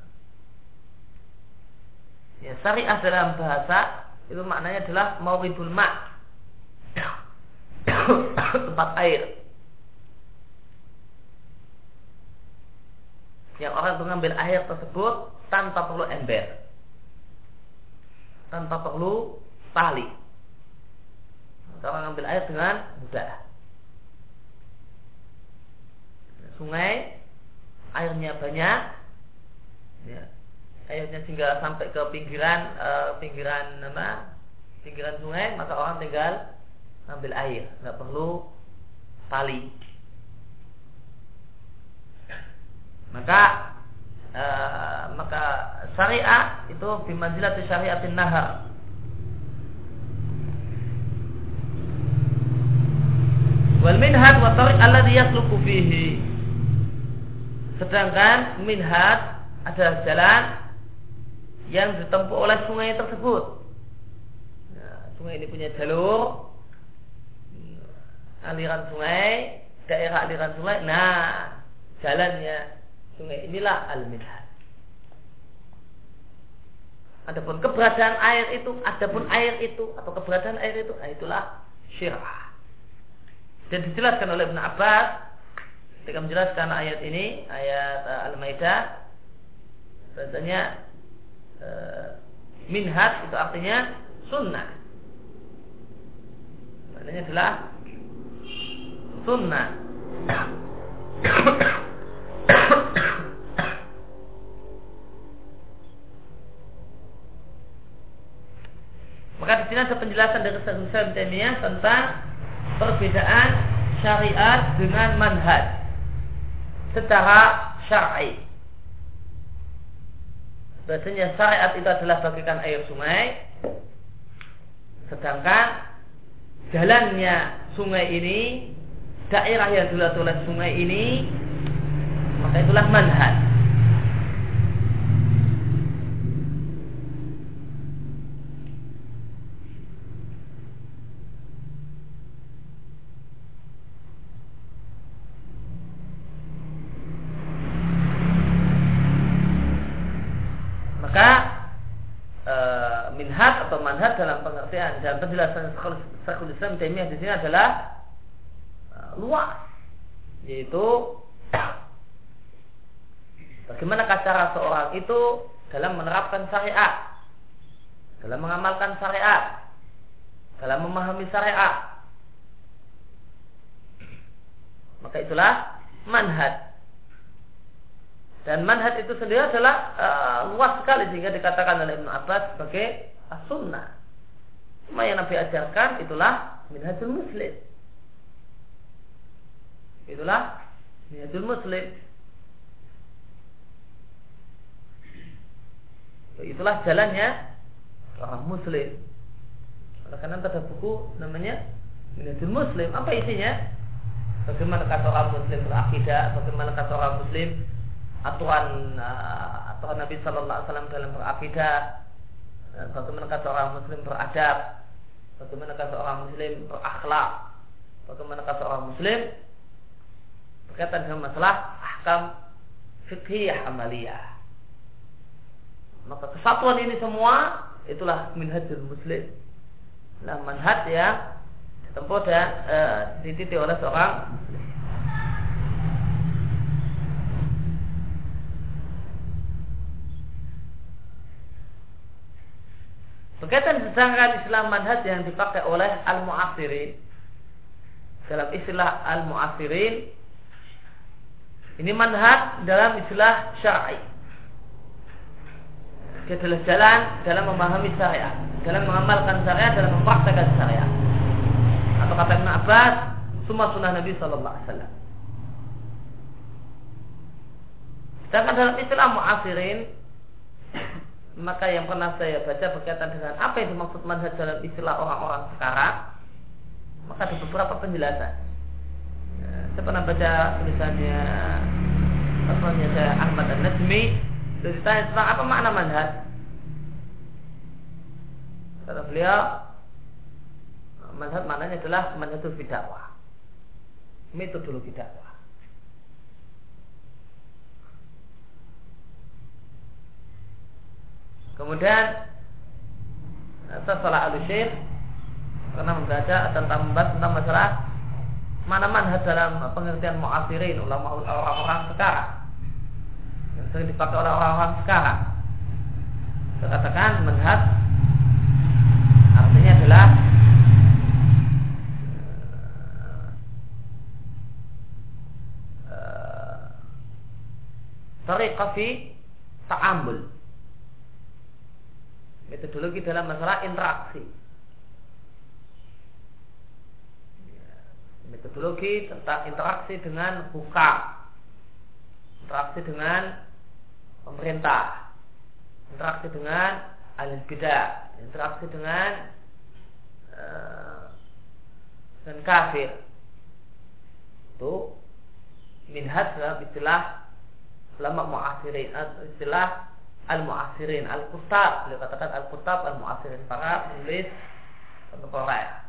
ya syariah dalam bahasa itu maknanya adalah mawribul ma. Tempat air. Yang orang mengambil air tersebut tanpa perlu ember. Tanpa perlu tali orang ambil air dengan mudah sungai airnya banyak. Ya, airnya tinggal sampai ke pinggiran uh, pinggiran apa? Pinggiran sungai maka orang tinggal ambil air. Nggak perlu tali. Maka uh, maka syariat itu bimanzilat syariatin nahar wal minhad wa tariq alladhi yasluku fihi sedangkan minhad adalah jalan yang ditempuh oleh sungai tersebut. Nah, sungai ini punya jalur aliran sungai, daerah aliran sungai. Nah, jalannya sungai inilah al-midhad. Adapun keberadaan air itu, adapun air itu atau keberadaan air itu, nah itulah syirah. Dan dijelaskan oleh Ibn Abbas ketika menjelaskan ayat ini, ayat uh, Al-Maidah, bahasanya minhat itu artinya sunnah. Maknanya adalah sunnah. Maka di sini ada penjelasan dari Syaikhul Taimiyah tentang perbedaan syariat dengan manhaj secara syar'i. Bahasanya syariat itu adalah bagikan air sungai sedangkan jalannya sungai ini daerah yang dilalui oleh sungai ini maka itulah manhaj dan penjelasan Syekhul Islam Taimiyah di sini adalah uh, luas yaitu bagaimana cara seorang itu dalam menerapkan syariat dalam mengamalkan syariat dalam memahami syariat. Maka itulah manhaj dan manhaj itu sendiri adalah uh, luas sekali sehingga dikatakan oleh Ibnu Abbas sebagai as-sunnah Cuma yang Nabi ajarkan itulah minhajul muslim. Itulah minhajul muslim. Itulah jalannya orang muslim. Oleh karena ada buku namanya Minhajul Muslim. Apa isinya? Bagaimana kata orang muslim berakidah, bagaimana kata orang muslim aturan uh, aturan Nabi Shallallahu Alaihi Wasallam dalam berakidah, bagaimana kata orang muslim beradab, bagaimana kata orang muslim berakhlak, bagaimana kata orang muslim berkaitan dengan masalah ahkam fiqhiyah amaliyah. Maka kesatuan ini semua itulah minhajul muslim. Nah, manhaj yang ditempuh dan e, dititi oleh seorang Berkaitan sedangkan Islam manhaj yang dipakai oleh al-mu'asirin dalam istilah al-mu'asirin ini manhaj dalam istilah syar'i. Dia adalah jalan dalam memahami syariat, dalam mengamalkan syariat, dalam mempraktekkan syariat. Atau kata Ibn Abbas, semua sunnah Nabi Sallallahu Alaihi Wasallam. Sedangkan dalam istilah mu'asirin maka yang pernah saya baca berkaitan dengan apa yang dimaksud manhaj dalam istilah orang-orang sekarang maka ada beberapa penjelasan. Ya, saya pernah baca tulisannya namanya saya Ahmad An Najmi itu ditanya tentang apa makna manhaj. Kata beliau manhaj maknanya adalah manhajul bidakwah. Metodologi dakwah Kemudian setelah al syekh karena membaca tentang membahas tentang masalah mana manhaj dalam pengertian mu'asirin ulama orang-orang sekarang yang sering dipakai oleh orang-orang sekarang. Saya katakan manhaj artinya adalah tariqah fi ta'amul metodologi dalam masalah interaksi. Metodologi tentang interaksi dengan hukam interaksi dengan pemerintah. Interaksi dengan ahli bidah. Interaksi dengan uh, dengan kafir. Itu minhaj dalam istilah ulama muasirin istilah al-muasirin al-kutab beliau katakan al-kutab al-muasirin para penulis kontemporer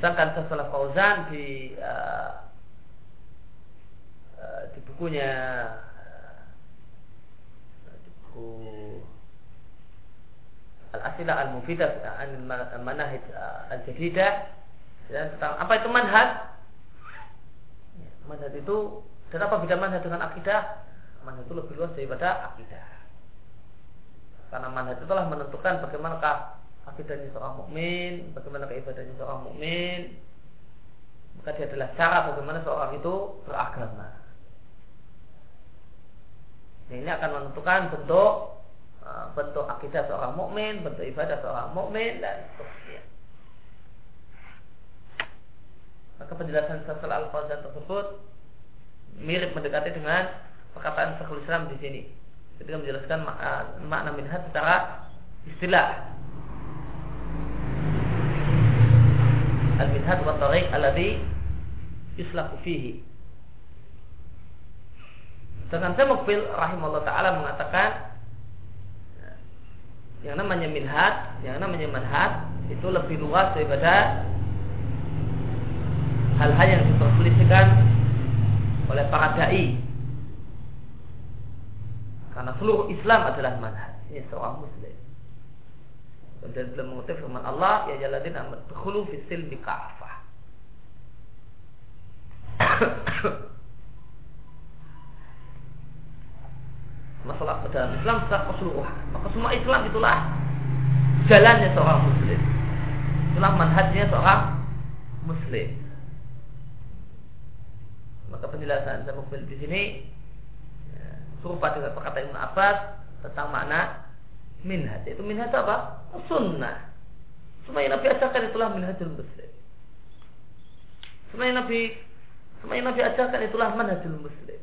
Sedangkan Syaikh Fauzan di uh, uh, di bukunya uh, di buku al-asilah al-mufidah manahid al-jadidah dan tentang apa itu manhaj? Manhaj itu dan apa beda manhaj dengan akidah? Manhaj itu lebih luas daripada akidah. Karena manhaj itu telah menentukan bagaimanakah akidahnya seorang mukmin, bagaimana ibadahnya seorang mukmin, maka dia adalah cara bagaimana seorang itu beragama. Ini akan menentukan bentuk bentuk akidah seorang mukmin, bentuk ibadah seorang mukmin dan seterusnya. Maka penjelasan Syaikh al tersebut mirip mendekati dengan perkataan Syekhul Islam di sini. Ketika menjelaskan makna, makna minhaj secara istilah. Al-minhaj wa tariq alladhi yuslaku fihi. Dengan saya Mukbil rahimahullah ta'ala mengatakan yang namanya minhat, yang namanya manhat itu lebih luas daripada hal-hal yang diperselisihkan oleh para dai. Karena seluruh Islam adalah manhaj. Ini seorang muslim. Dan belum mengutip firman Allah, ya jaladin amat berkhulu fisil kafah. masalah dalam Islam secara keseluruhan. Maka semua Islam itulah jalannya seorang muslim. Itulah manhajnya seorang muslim. Maka penjelasan saya mobil di sini ya, serupa dengan perkataan Ibn Abbas tentang makna minhaj. Itu minhaj apa? Sunnah. Semua yang Nabi ajarkan itulah minhajul muslim. Semua yang Nabi semua yang Nabi ajarkan itulah manhajul muslim.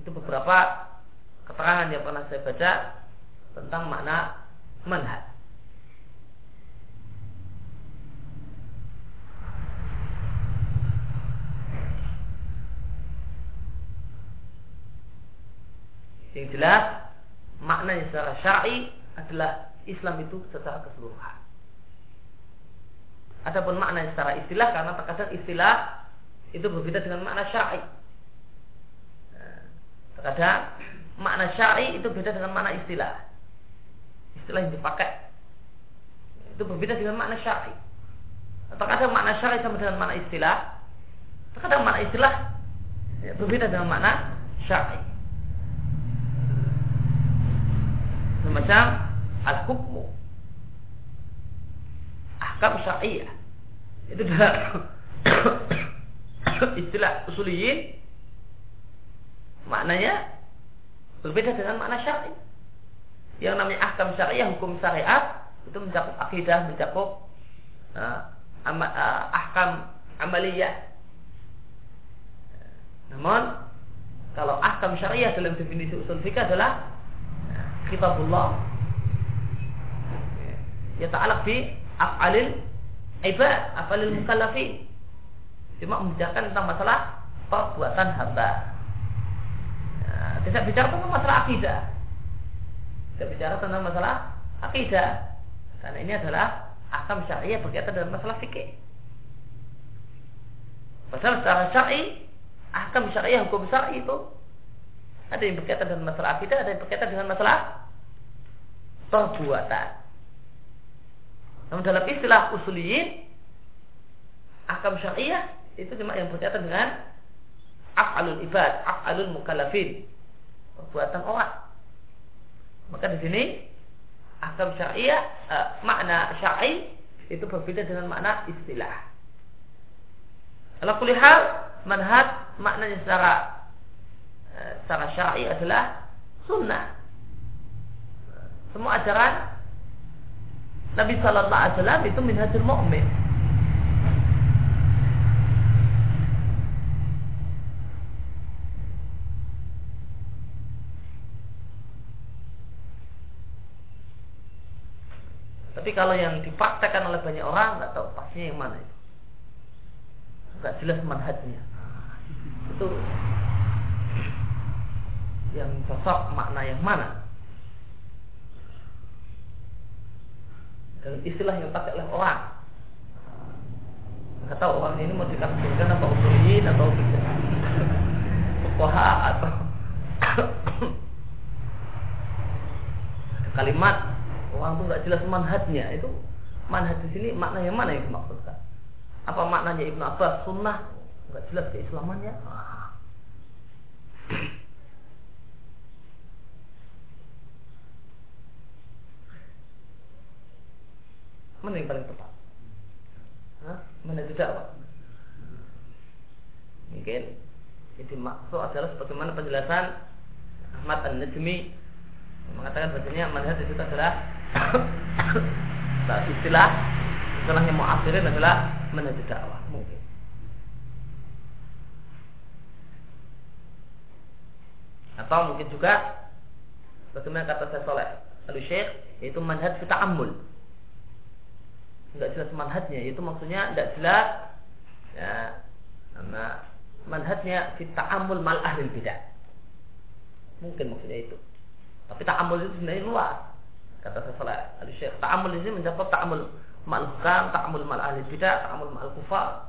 Itu beberapa keterangan yang pernah saya baca tentang makna manhaj. Yang jelas maknanya secara syar'i adalah Islam itu secara keseluruhan. Adapun makna secara istilah karena terkadang istilah itu berbeda dengan makna syar'i. Terkadang makna syar'i itu beda dengan makna istilah. Istilah yang dipakai itu berbeda dengan makna syar'i. Terkadang makna syar'i sama dengan makna istilah. Terkadang makna istilah ya, berbeda dengan makna syar'i. Semacam al-hukmu ahkam syariah itu dalam istilah usuliyin maknanya berbeda dengan makna syar'i. Yang namanya ahkam syariah, hukum syariat itu mencakup akidah, mencakup uh, ama, uh, ahkam amaliyah. Namun kalau ahkam syariah dalam definisi usul fikih adalah uh, kitabullah ya ta'alaq bi af'alil ibad, af'alil mukallafin. Cuma membicarakan tentang masalah perbuatan hamba tidak bicara tentang masalah akidah. Kita bicara tentang masalah akidah. Karena ini adalah akam syariah berkaitan dengan masalah fikih. Padahal secara syar'i, akam syariah hukum syar'i itu ada yang berkaitan dengan masalah akidah, ada yang berkaitan dengan masalah perbuatan. Namun dalam istilah usuliyin, akam syariah itu cuma yang berkaitan dengan af'alul ibad, af'alul mukallafin, perbuatan orang. Maka di sini akam syariah uh, makna syar'i itu berbeda dengan makna istilah. Kalau kulihal manhaj maknanya secara uh, secara syar'i adalah sunnah. Semua ajaran Nabi Sallallahu Alaihi Wasallam itu minhajul mu'min. Tapi kalau yang dipraktekkan oleh banyak orang nggak tahu pastinya yang mana itu. Nggak jelas manhajnya. Itu yang cocok makna yang mana. Dan istilah yang dipakai oleh orang. Nggak tahu orang ini mau dikategorikan apa usulin atau fuqaha atau kalimat orang tuh nggak jelas manhajnya. Itu manhaj di sini makna yang mana yang dimaksudkan apa maknanya Ibnu Abbas sunnah? Nggak jelas keislamannya. Mana yang paling tepat? Mana itu dakwah? Mungkin jadi maksud adalah sebagaimana penjelasan Ahmad An-Najmi mengatakan bahasanya manhaj itu adalah nah, istilah istilahnya mu'asirin adalah menuju dakwah. Mungkin. Atau mungkin juga bagaimana kata saya soleh lalu syekh yaitu manhaj kita amul tidak jelas manhajnya itu maksudnya tidak jelas ya karena manhajnya kita amul mal ahli bidah. Mungkin maksudnya itu. Tapi tak amul itu sebenarnya luas kata setelah al syekh ta'amul ini mencakup ta'amul ma'al hukam, ta'amul ma'al ahli bidah, ta'amul ma'al kufar.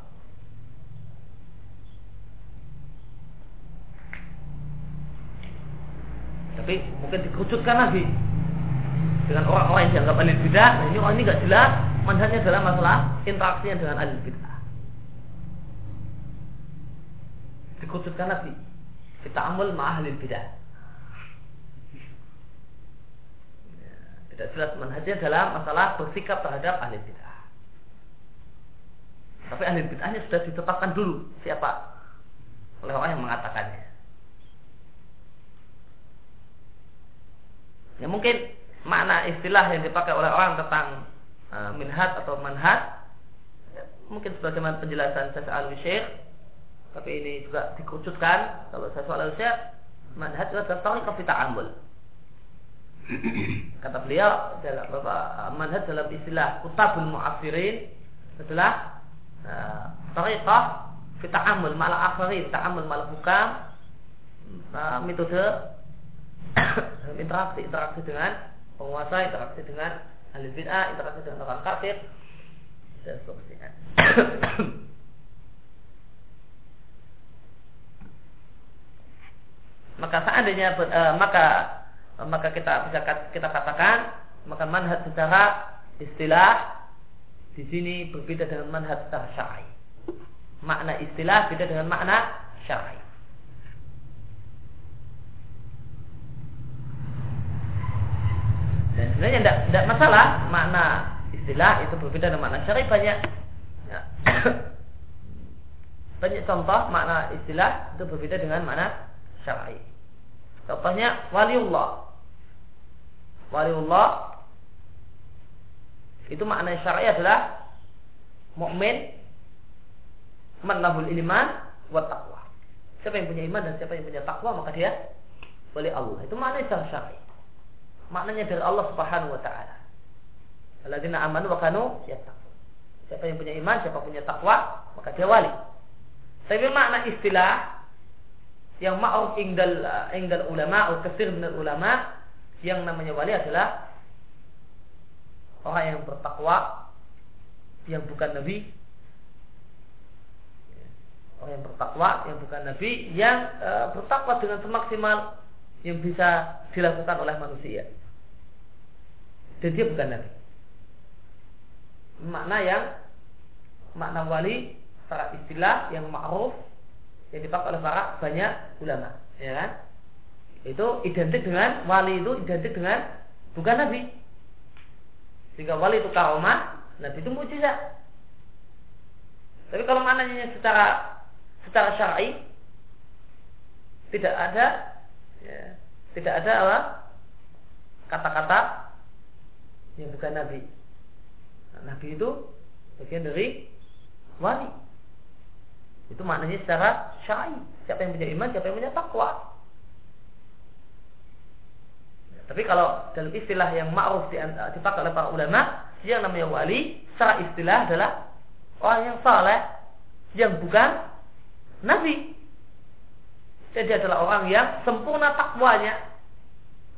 Tapi mungkin dikerucutkan lagi dengan orang-orang yang dianggap ahli bidah. Nah ini orang ini gak jelas manhajnya dalam masalah interaksinya dengan ahli bidah. Dikerucutkan lagi. Kita amul ma'ahli bidah. Tidak jelas manhajnya dalam masalah bersikap terhadap ahli bid'ah. Tapi ahli bid'ahnya sudah ditetapkan dulu siapa oleh orang yang mengatakannya. Ya mungkin makna istilah yang dipakai oleh orang tentang uh, minhaj atau manhaj ya, mungkin sebagaimana penjelasan saya al syekh tapi ini juga dikerucutkan kalau saya soal syekh manhaj itu adalah tariqah fi ta'amul Kata beliau dalam Bapak manhaj dalam istilah kutabul mu'afirin adalah uh, tariqah fi ta'amul ma'al akhirin, ta'amul ma'al hukam uh, metode interaksi interaksi dengan penguasa, interaksi dengan ahli bid'ah, interaksi dengan orang kafir dan seterusnya. maka seandainya maka maka kita bisa kita katakan maka manhaj secara istilah di sini berbeda dengan manhaj secara syar'i. Makna istilah beda dengan makna syar'i. Dan sebenarnya tidak, tidak masalah makna istilah itu berbeda dengan makna syar'i banyak ya. banyak contoh makna istilah itu berbeda dengan makna syar'i. Contohnya waliullah waliullah itu makna syar'i adalah mukmin manahul iman wa taqwa. Siapa yang punya iman dan siapa yang punya takwa maka dia wali Allah. Itu makna secara syar'i. Maknanya dari Allah Subhanahu wa taala. Alladzina amanu wa kanu. Siapa yang punya iman, siapa punya takwa, maka dia wali. Tapi makna istilah yang ma'ruf ingdal ingdal ulama atau kasir min ulama yang namanya wali adalah orang yang bertakwa yang bukan nabi. Orang yang bertakwa yang bukan nabi yang e, bertakwa dengan semaksimal yang bisa dilakukan oleh manusia. Dan dia bukan nabi. Makna yang makna wali secara istilah yang ma'ruf yang dipakai oleh para banyak ulama ya kan itu identik dengan wali itu identik dengan bukan nabi. Jika wali itu karomah nabi itu mujizat. Tapi kalau maknanya secara secara syar'i tidak ada ya, tidak ada apa kata-kata yang bukan nabi. Nah, nabi itu bagian dari wali. Itu maknanya secara syar'i. Siapa yang punya iman siapa yang punya takwa tapi kalau dalam istilah yang ma'ruf dipakai oleh para ulama, yang namanya wali secara istilah adalah orang yang saleh yang bukan nabi. Jadi adalah orang yang sempurna takwanya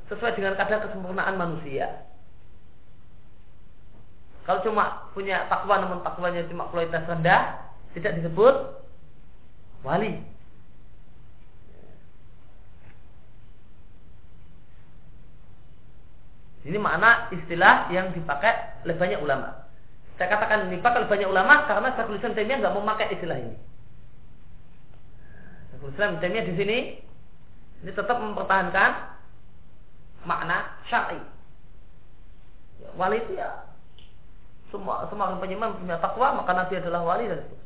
sesuai dengan kadar kesempurnaan manusia. Kalau cuma punya takwa namun takwanya cuma kualitas rendah, tidak disebut wali. Ini makna istilah yang dipakai oleh banyak ulama. Saya katakan ini dipakai oleh banyak ulama karena Syekhul Islam Taimiyah nggak memakai istilah ini. Syekhul Islam Taimiyah di sini ini tetap mempertahankan makna syar'i. Ya, wali itu ya semua semua orang penyiman punya takwa maka Nabi adalah wali dan itu.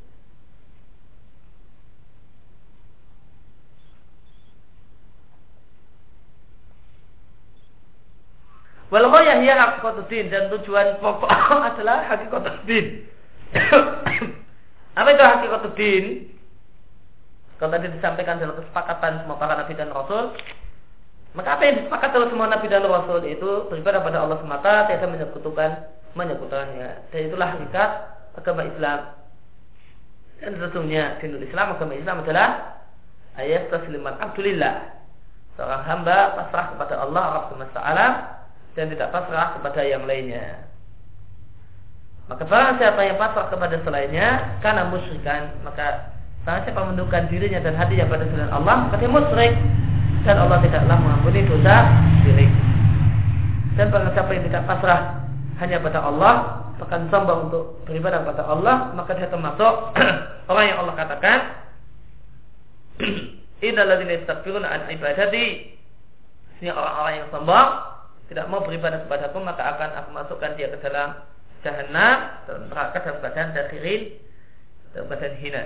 Wal ghayah hiya hakikatuddin dan tujuan pokok adalah hakikatuddin. Apa itu hakikatuddin? Kalau tadi disampaikan dalam kesepakatan semua para nabi dan rasul, maka apa yang disepakati oleh semua nabi dan rasul itu beribadah pada Allah semata, tidak menyekutukan menyekutukannya. Dan itulah hakikat agama Islam. Dan tentunya dinul Islam agama Islam adalah ayat tasliman abdulillah. Seorang hamba pasrah kepada Allah Rabb semesta alam dan tidak pasrah kepada yang lainnya. Maka barang siapa yang pasrah kepada selainnya karena musyrikan, maka barang siapa menundukkan dirinya dan hatinya pada selain Allah, maka dia musyrik dan Allah tidaklah mengampuni dosa syirik. Dan barang siapa yang tidak pasrah hanya pada Allah, bahkan sombong untuk beribadah pada Allah, maka dia termasuk orang yang Allah katakan Innalladzina yastakbiruna an ibadati. Ini orang-orang yang sombong tidak mau beribadah kepada aku maka akan aku masukkan dia ke dalam jahanam dalam neraka dalam badan dakhirin dalam hina.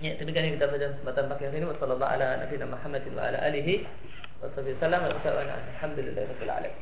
ya, demikian yang kita baca kesempatan pagi hari ini. Wassalamualaikum warahmatullahi wabarakatuh.